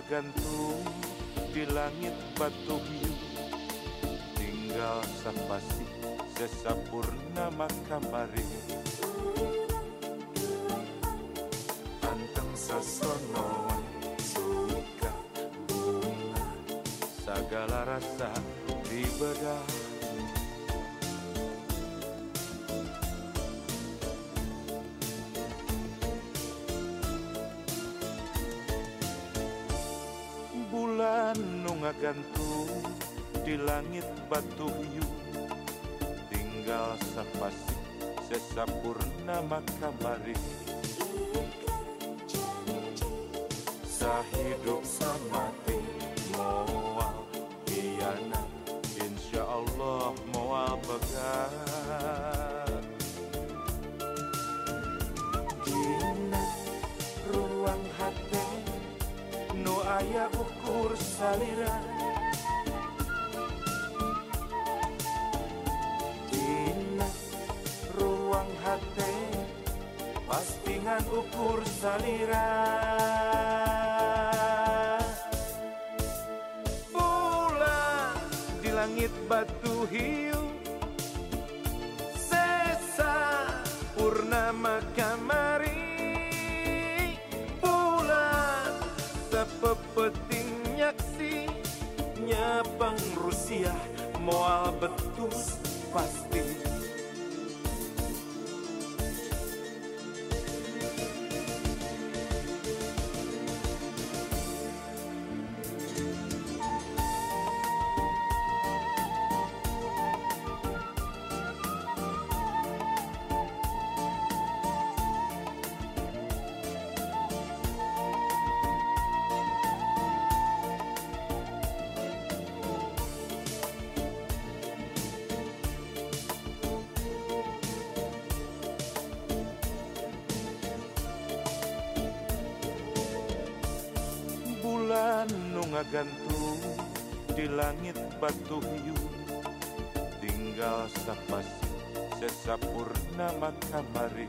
Nu ngagantung di langit batu hiu tinggal sapasi sesapurnama kamari anteng sasonoan suka bunga. Segala rasa di bedah nu ngagantung di langit batu hiu. Tinggal sapasi sesapurnama kamari sahidup samati moal pastingan ukur salira. Bulan di langit batu batu hiu. Tinggal sapasi sesapurnama kamari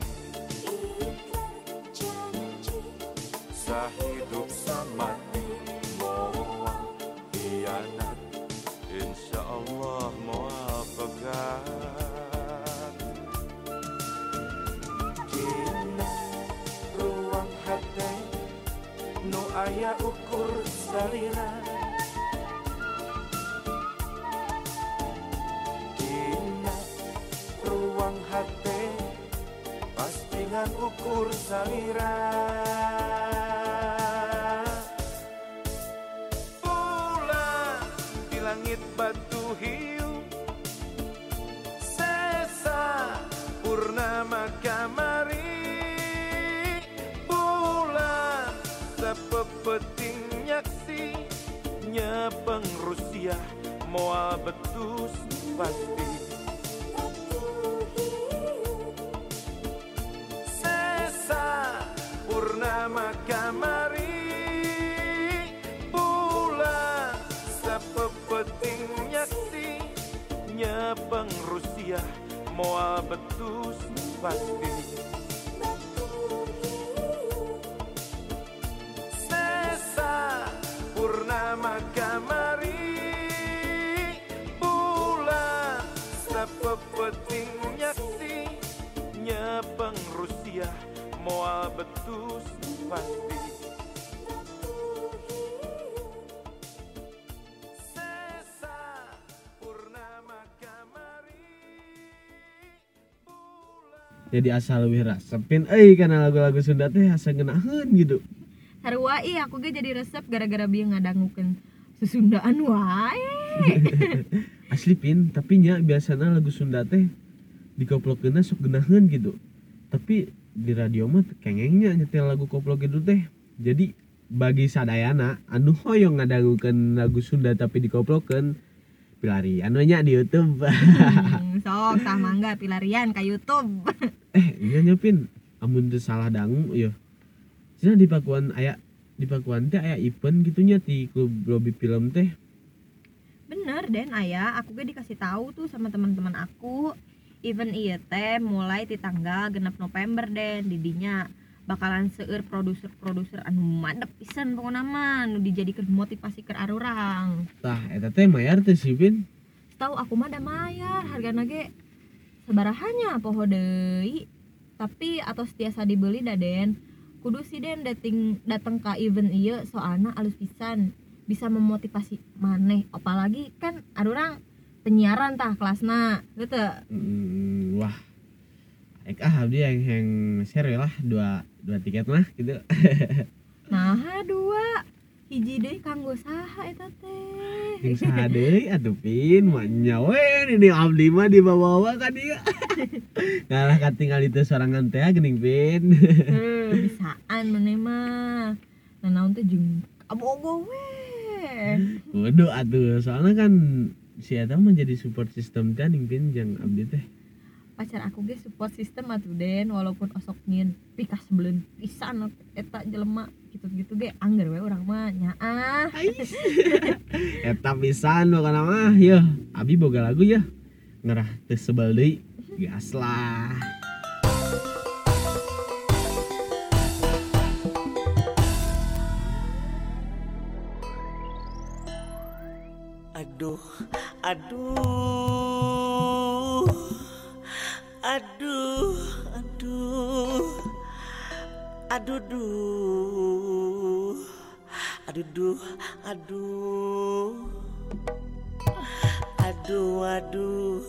salira bulan di langit batu hiu. Sesa purnama kamari bulan sepepeting nyaksi. Nyapeng Rusia moal betus pasti moal betus pasti. Sesa purnama kamari bulan sepepeting nyaksi. Nyapeng Rusia moal betus pasti jadi asal lebih resepin. Eh karena lagu-lagu Sunda teh asa ngeunaheun gitu. Sarua ih aku ge jadi resep gara-gara bieu ngadangukeun susundaan wae. asli pin tapi nya biasanya lagu Sunda teh dikoplokeunna sok geunaheun gitu. Tapi di radio mah kengengnya nyetel lagu koplok itu teh. Jadi bagi sadayana anu hoyong ngadangukeun lagu Sunda tapi dikoplokeun pilarian nya di YouTube Hmm, sok tah mangga pilarian ka YouTube. eh iya nya pin amun teu salah dangu ya Cina di pakuan aya di pakuan teh aya event gitunya di klub lobby film teh Bener Den ayah, aku ge dikasih tahu tuh sama teman-teman aku. Event ieu teh mulai di tanggal genep November Den didinya. Bakalan seueur produser-produser anu madep pisan pokona mah nu dijadikeun motivasi keur arurang. Tah eta teh mayar teh si Pin tahu aku mah da mayar hargana ge sabarahannya poho deui. Tapi atos tiasa dibeli da den kudu si den dating datang ke event ieu soalna alus pisan. Bisa memotivasi maneh apalagi kan arurang penyiaran tah kelasna gitu Hmm, wah. Ek ah abdi yang yang share lah dua dua tiket mah gitu. Nah dua. Hiji deui kanggo saha eta teh. Yang saha deui atuh pin mah nyawen ini abdi mah di bawah ka dia. Ngalah katinggal itu sorangan teh geuning pin. Heuh, bisaan maneh mah. Nah naon teh jeung abogo we. Waduh atuh soalnya kan si eta mah jadi support system teh ning pin jeung abdi teh pacar aku ge support system atuh den. Walaupun osok nyin pikas sebelum pisan eta jelema gitu-gitu ge angger we urang mah nyaah. Eta pisan pokona mah yeuh. Abi boga lagu ya ngerah teu sebel deui gas lah Aduh, aduh, Aduh, duh. Aduh, duh. Aduh. Aduh, aduh.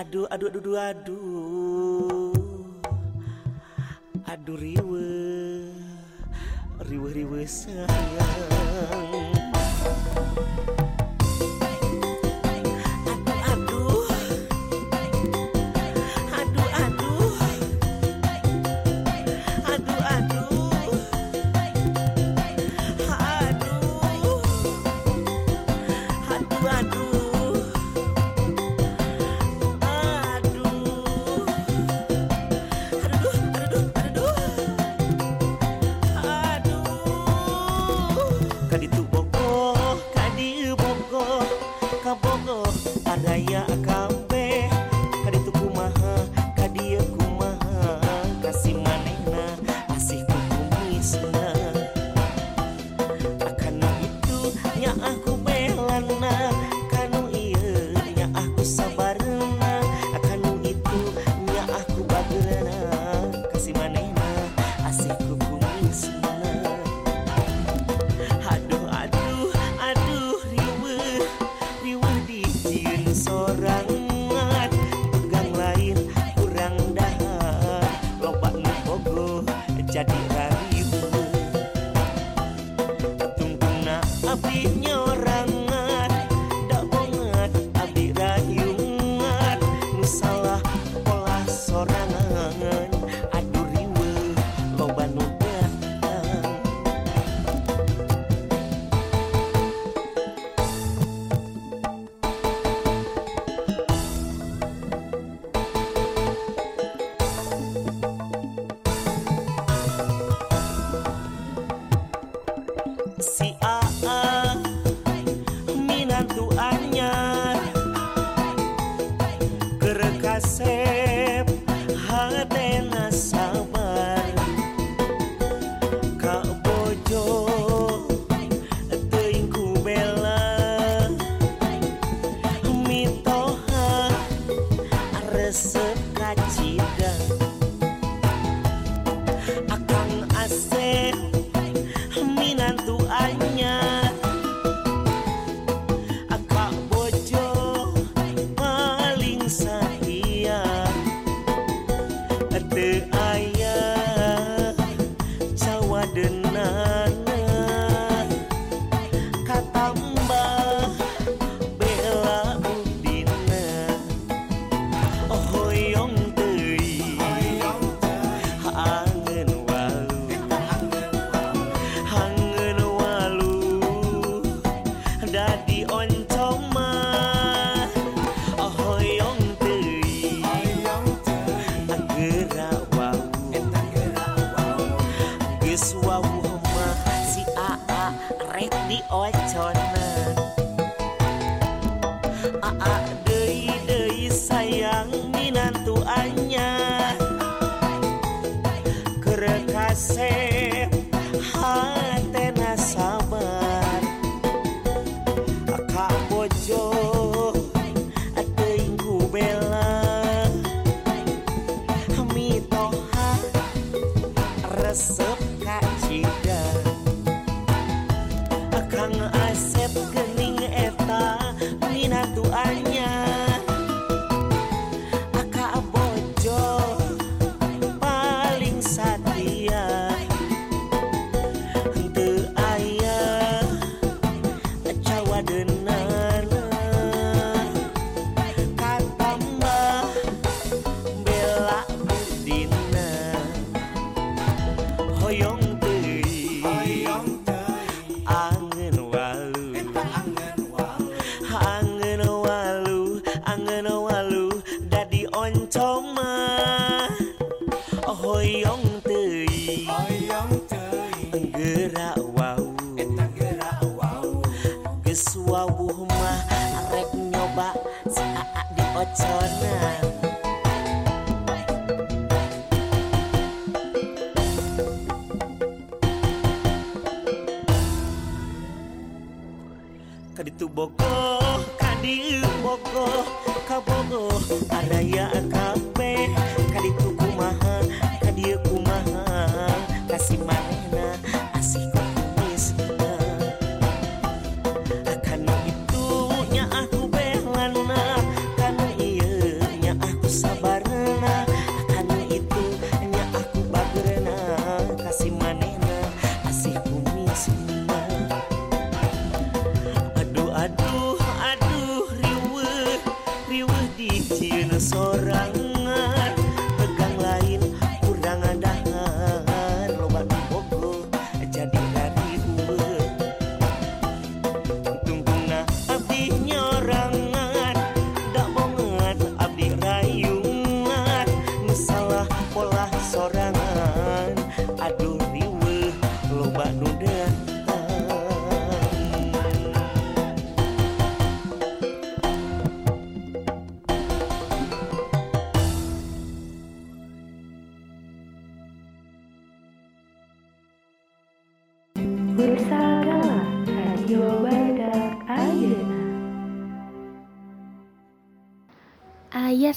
Aduh, aduh, aduh, aduh, aduh. Aduh, riwe. Riwe, riwe, sayang.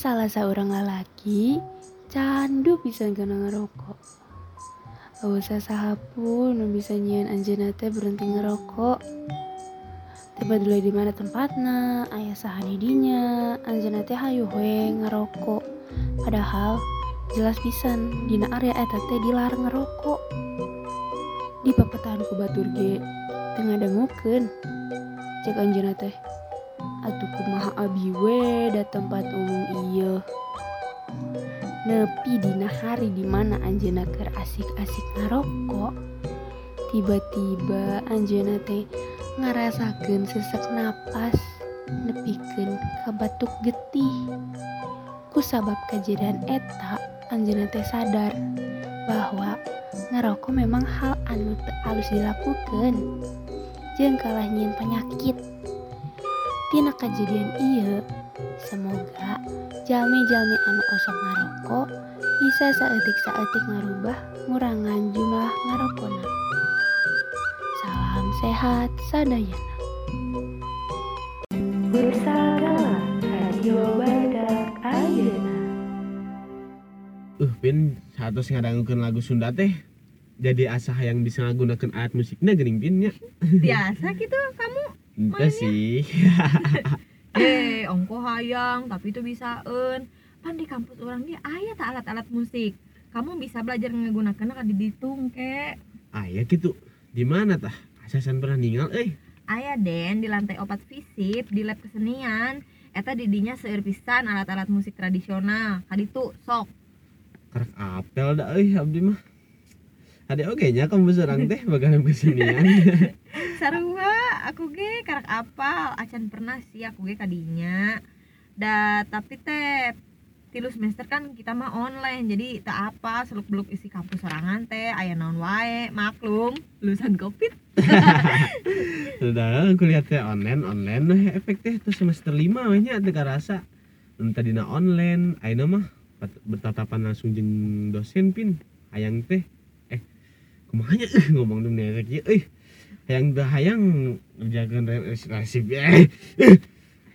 Salah seorang lelaki candu bisa kena ngerokok. Usah sahapun nu bisa nyian anjeunna teh berhenti ngerokok. Tiba dulu di mana tempatna, ayah sahani dinya, anjeunna teh hayu we ngerokok. Padahal jelas pisan dina area eta teh dilarang ngerokok. Di papetaan ku batur ge teu ngadangukeun. Cek anjeunna teh Atuh kumaha abi we da tempat umum iya. Nepi dina hari dimana Anjena keur asik-asik ngarokok, tiba-tiba Anjena teh ngarasakeun sesek napas nepiken kabatuk getih. Ku sabab kejadian eta Anjena teh sadar bahwa ngerokok memang hal anu alus dilakukan jeung kalah nyieun penyakit. Tina kejadian iya. Semoga jalmi-jalmi anu osok ngarokok bisa saeutik-saeutik ngarubah ngurangan jumlah ngarokona. Salam sehat sadayana. Bersagala Radio Badak Ayeuna. Uh, pin satu ngadangukeun lagu Sunda teh jadi asah yang bisa ngagunakeun alat musiknya geuning pin nya. biasa gitu kamu Ente sih. eh ongko hayang tapi itu bisa en pan di kampus orang dia aya tak alat-alat musik kamu bisa belajar menggunakan di ditung ke Aya gitu. Di mana tah? Asasan pernah ninggal euy. aya den di lantai opat visip di lab kesenian eta didinya seueur pisan alat-alat musik tradisional kaditu sok Karek apel da euy abdi mah. Ada oge nya kamu serang teh bagaimana kesenian. sarua aku ge karak apal acan pernah sih aku ge kadinya da tapi teh tilu semester kan kita mah online jadi tak apa seluk beluk isi kampus sorangan teh aya naon wae maklum lulusan covid Sudah kuliah teh online online nah efek teh tuh semester 5 we nya teu karasa. Nu tadina online ayeuna mah bertatapan langsung jeung dosen pin. Hayang teh eh kumanya eh ngomong dunia kieu euy hayang teu hayang ngerjakeun revisi eh eh,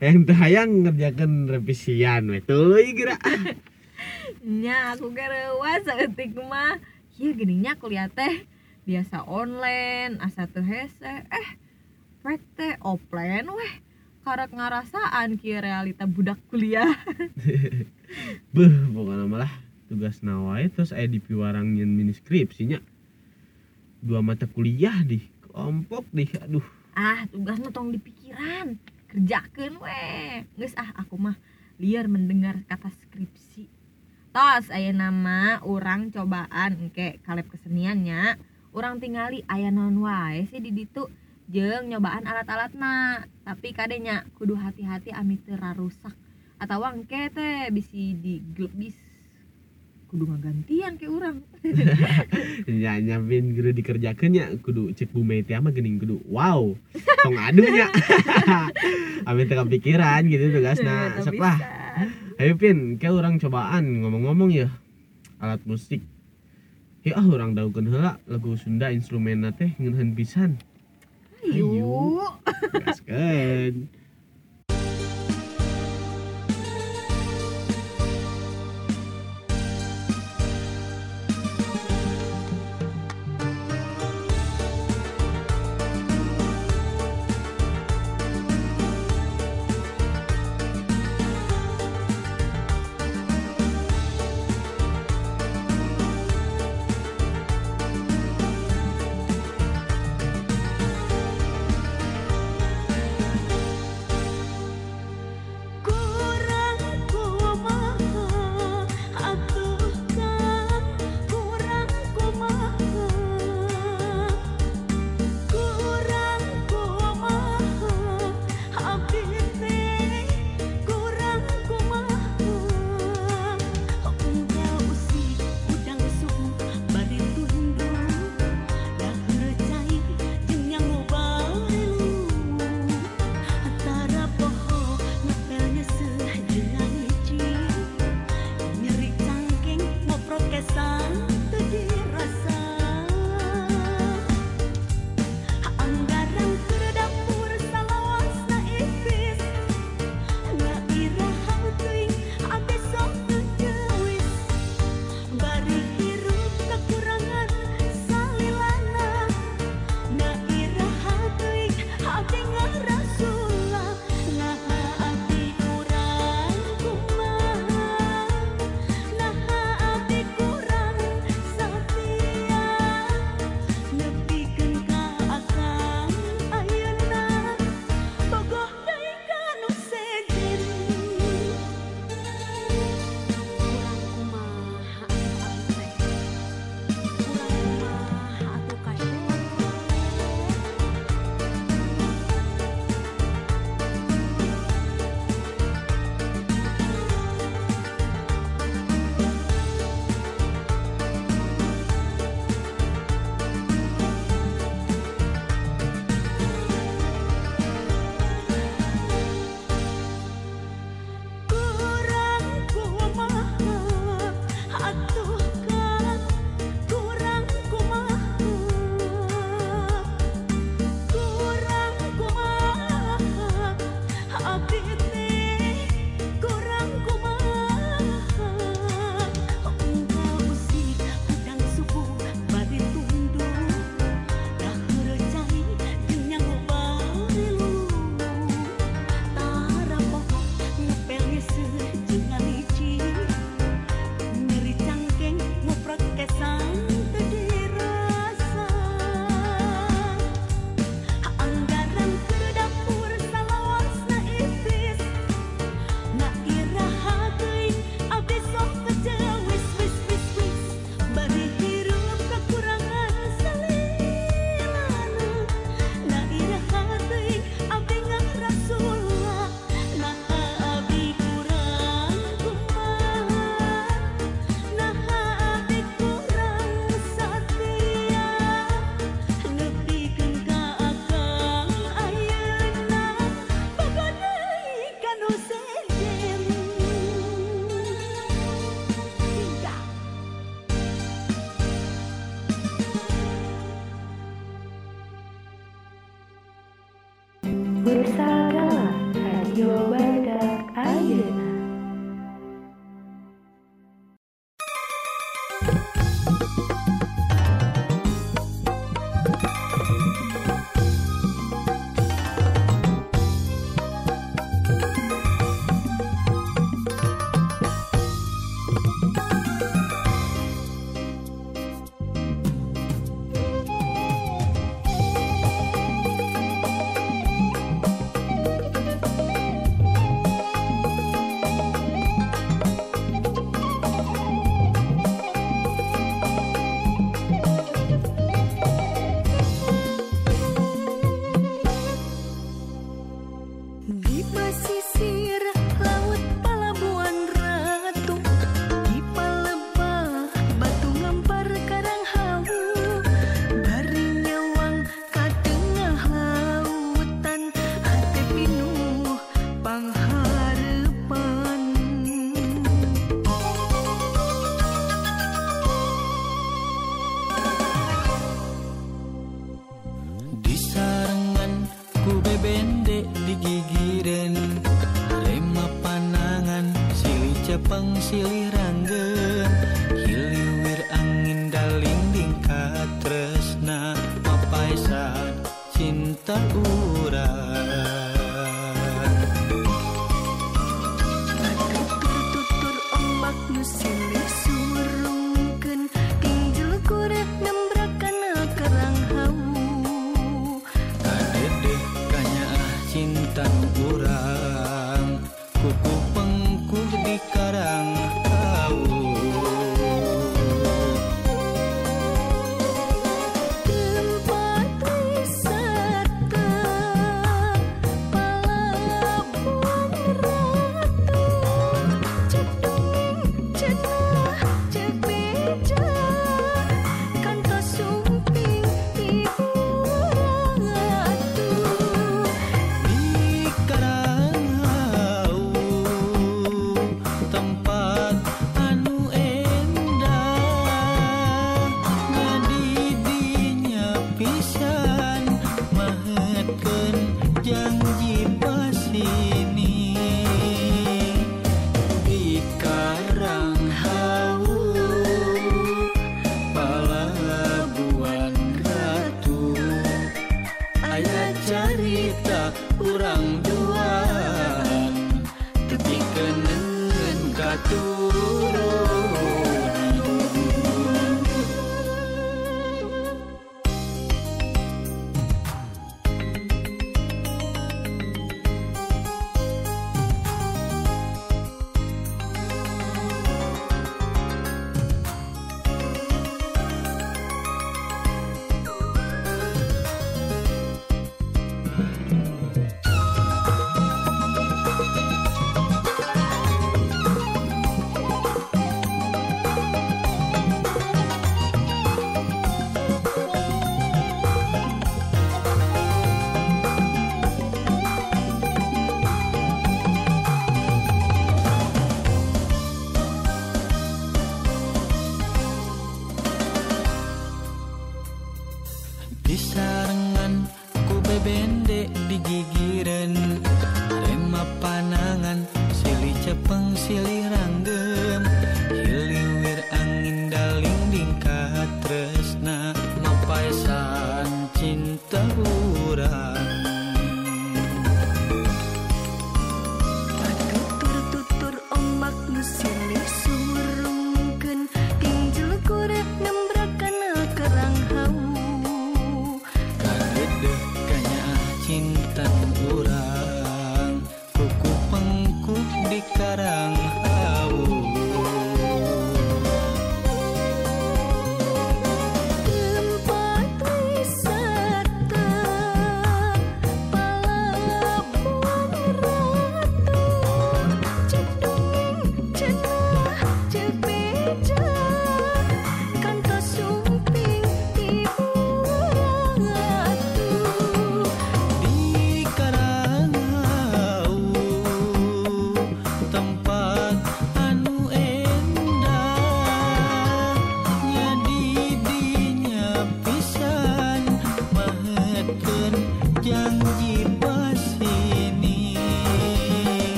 hayang teu hayang ngerjakeun revisian teuy geura nya aku ge reuas saeutik mah. Ieu geuning nya kuliah teh. Biasa online asa teu hese eh. Rek teh offline weh. Karek ngarasaan kieu realita budak kuliah. Beuh pokoknya malah tugas nawae terus aya dipiwarang nyeun mini skripsinya dua mata kuliah di kelompok deh aduh. Ah tugasnya tong di pikiran kerjakeun weh. Geus ah aku mah liar mendengar kata skripsi. Tos aya nama orang cobaan engke kaleb keseniannya orang tingali aya naon wae sih di ditu? Jeung nyobaan alat-alatna. Tapi kadenya kudu hati-hati amit rusak atau engke teh bisi diglebis kudu ngagantian ke urang nya nyapin kudu dikerjakeun nya kudu cek Bu Meti mah geuning kudu wow tong adu nya ame teu kepikiran gitu tugasna Teu sok lah bisa. ayo pin ke orang cobaan ngomong-ngomong ya. Alat musik. Ya ah orang daukeun heula lagu Sunda instrumenna teh ngeunaheun pisan. Ayo. gaskeun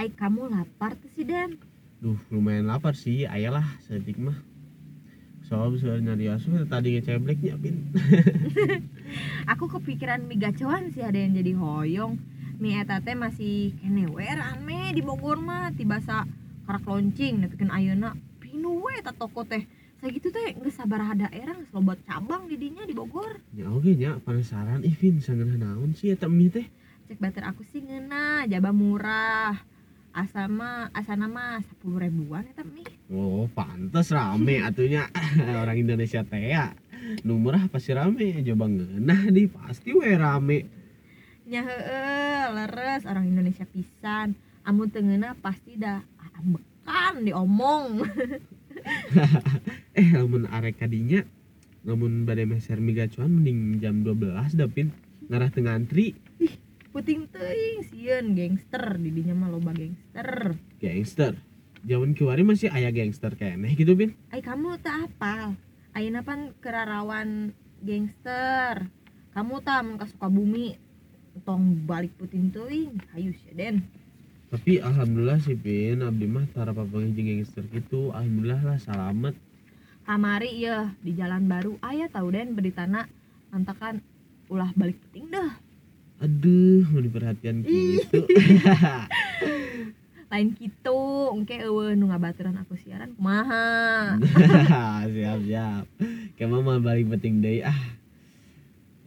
Ai kamu lapar tuh sih Den Duh, lumayan lapar sih, ayalah setik mah. Soal bisa nyari asuh tadi ngecebleknya, Pin. Aku kepikiran mie gacoan sih ada yang jadi hoyong. Mie eta teh masih kene we rame di Bogor mah. Tibasa karak loncing nepikeun ayeuna. Pinu we eta toko teh. Sagitu teh geus sabaraha daerah geus loba cabang di dinya di Bogor. Ya oke nya, penasaran ih Pin, sangat naon sih eta mie teh. Cek bater aku sih ngeuna jaba murah Asa mah asana mah 10 ribuan eta mie Oh, pantes rame atunya orang Indonesia teh ya. Murah pasti rame, coba ngeunah di pasti we rame. Nya leres orang Indonesia pisan Amun teu ngeunah pasti dah ambekan diomong eh, lamun arek kadinya lamun bade meser mie gacuan mending jam 12 dah Pin. Ngarah teu ngantri, puting teuing sieun gangster di dinya mah loba gangster. Gangster. Jaman kiwari masih aya gangster keneh gitu, Pin. Ai kamu tak apal. Ayeuna pan kerarawan gangster. Kamu tak mun ka Sukabumi tong balik puting teuing hayu sia Den. Tapi alhamdulillah sih Pin, abdi mah tara papanggih jeung gangster gitu. Alhamdulillah lah salamet. kamari ya di jalan baru. Aya tahu Den beritana. Antakan ulah balik puting dah Aduh, mau diperhatian gitu. lain gitu engke eueuh nu ngabaturan aku siaran kumaha? Siap siap. Kayak mama balik penting deh ah.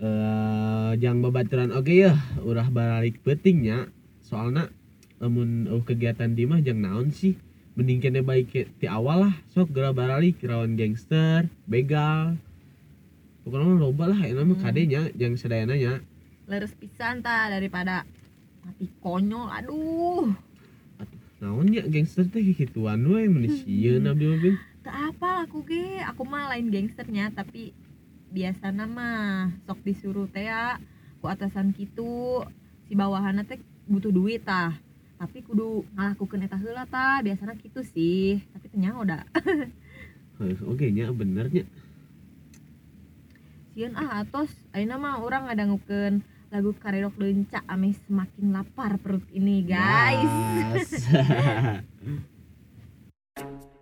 Eh jangan babaturan oke ya urah balik pentingnya soalnya namun uh, kegiatan di mah jang naon sih? Mending kene baik ti awal lah sok geura balik rawan gangster begal. Pokoknya mah loba lah enak mah kadenya jang sedayana nya leres pisan ta daripada mati konyol aduh. Naon ya gangster teh gituan we manusia abdi mah tak apa aku ge. Aku mah lain gangsternya tapi biasa mah sok disuruh teh ya ku atasan gitu si bawahanna teh butuh duit tah tapi kudu ngalakukeun eta heula tah biasanya gitu sih tapi tanya udah oke nya bener nya. Sieun ah atos. Ayeuna mah urang ngadangukeun lagu karedok leunca ame semakin lapar perut ini guys Yes.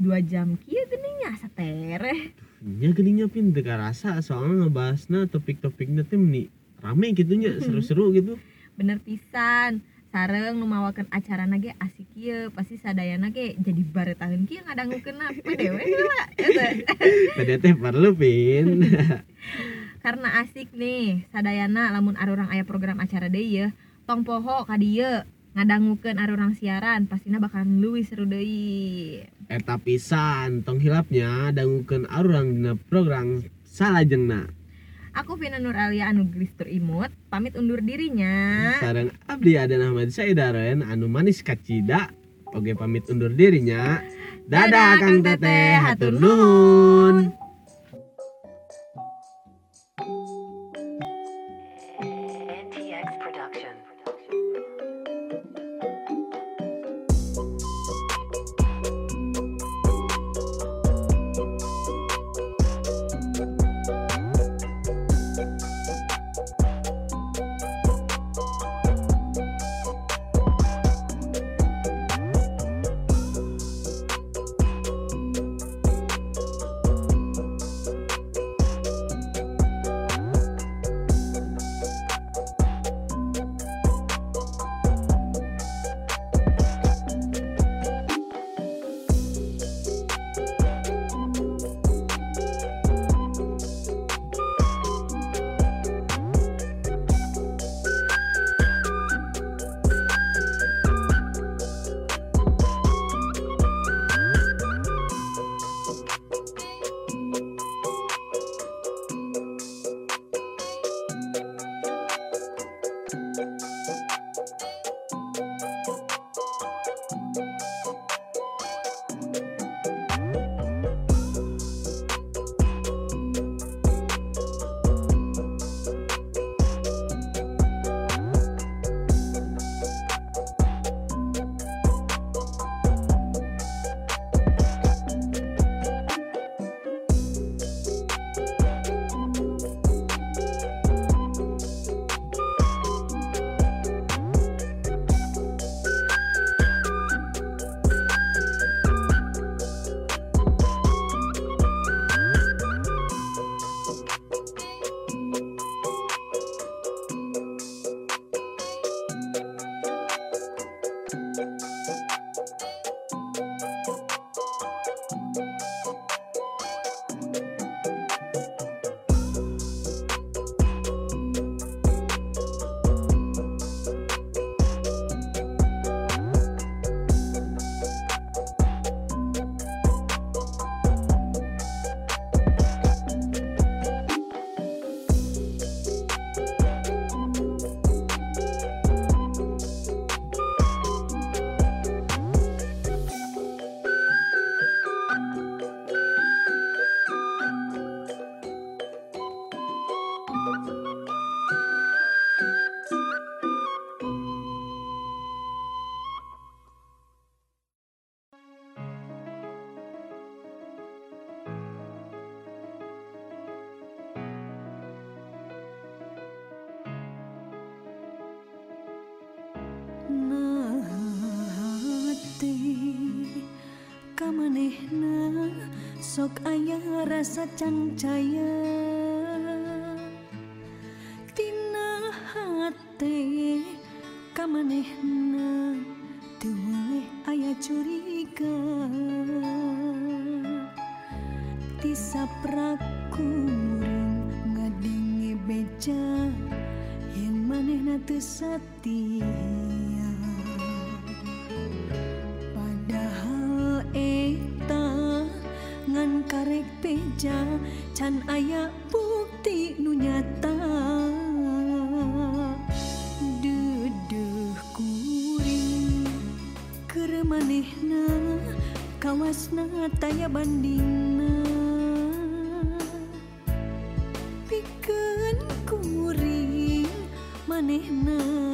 2 jam. Kieu geuning nya satereh. nya geuning pin. Teu karasa soalnya ngebahasna topik-topikna teh meni rame gitu nya seru-seru gitu. Bener pisan. Sareng nu mawakeun acarana ge asik kieu, pasti sadayana ge jadi baretaheun kieu ngadangukeun PDW heula. Eta. tadi teh. Perlu pin. Karena asik nih, sadayana lamun arurang aya program acara deui ye, tong poho ka dieu ngadangukeun arurang siaran, pastina bakalan leuwih seru deui. eta pisan tong hilapnya dangukeun arurang dina program salajengna. Aku Vina Nur Alia anu gelis tur imut, pamit undur dirinya. sareng abdi ada Ahmad Saidaren anu manis kacida. Oge pamit undur dirinya. Dadah Kang Teteh hatur nuhun rasa cancaya Tina hati kamanehna Teu aya curiga. Tisaprakku ngadenge beca Yang manehna teu aya bukti nu nyata. Duduh kuring keur manehna kawasna taya bandingna. Pikeun kuring manehna.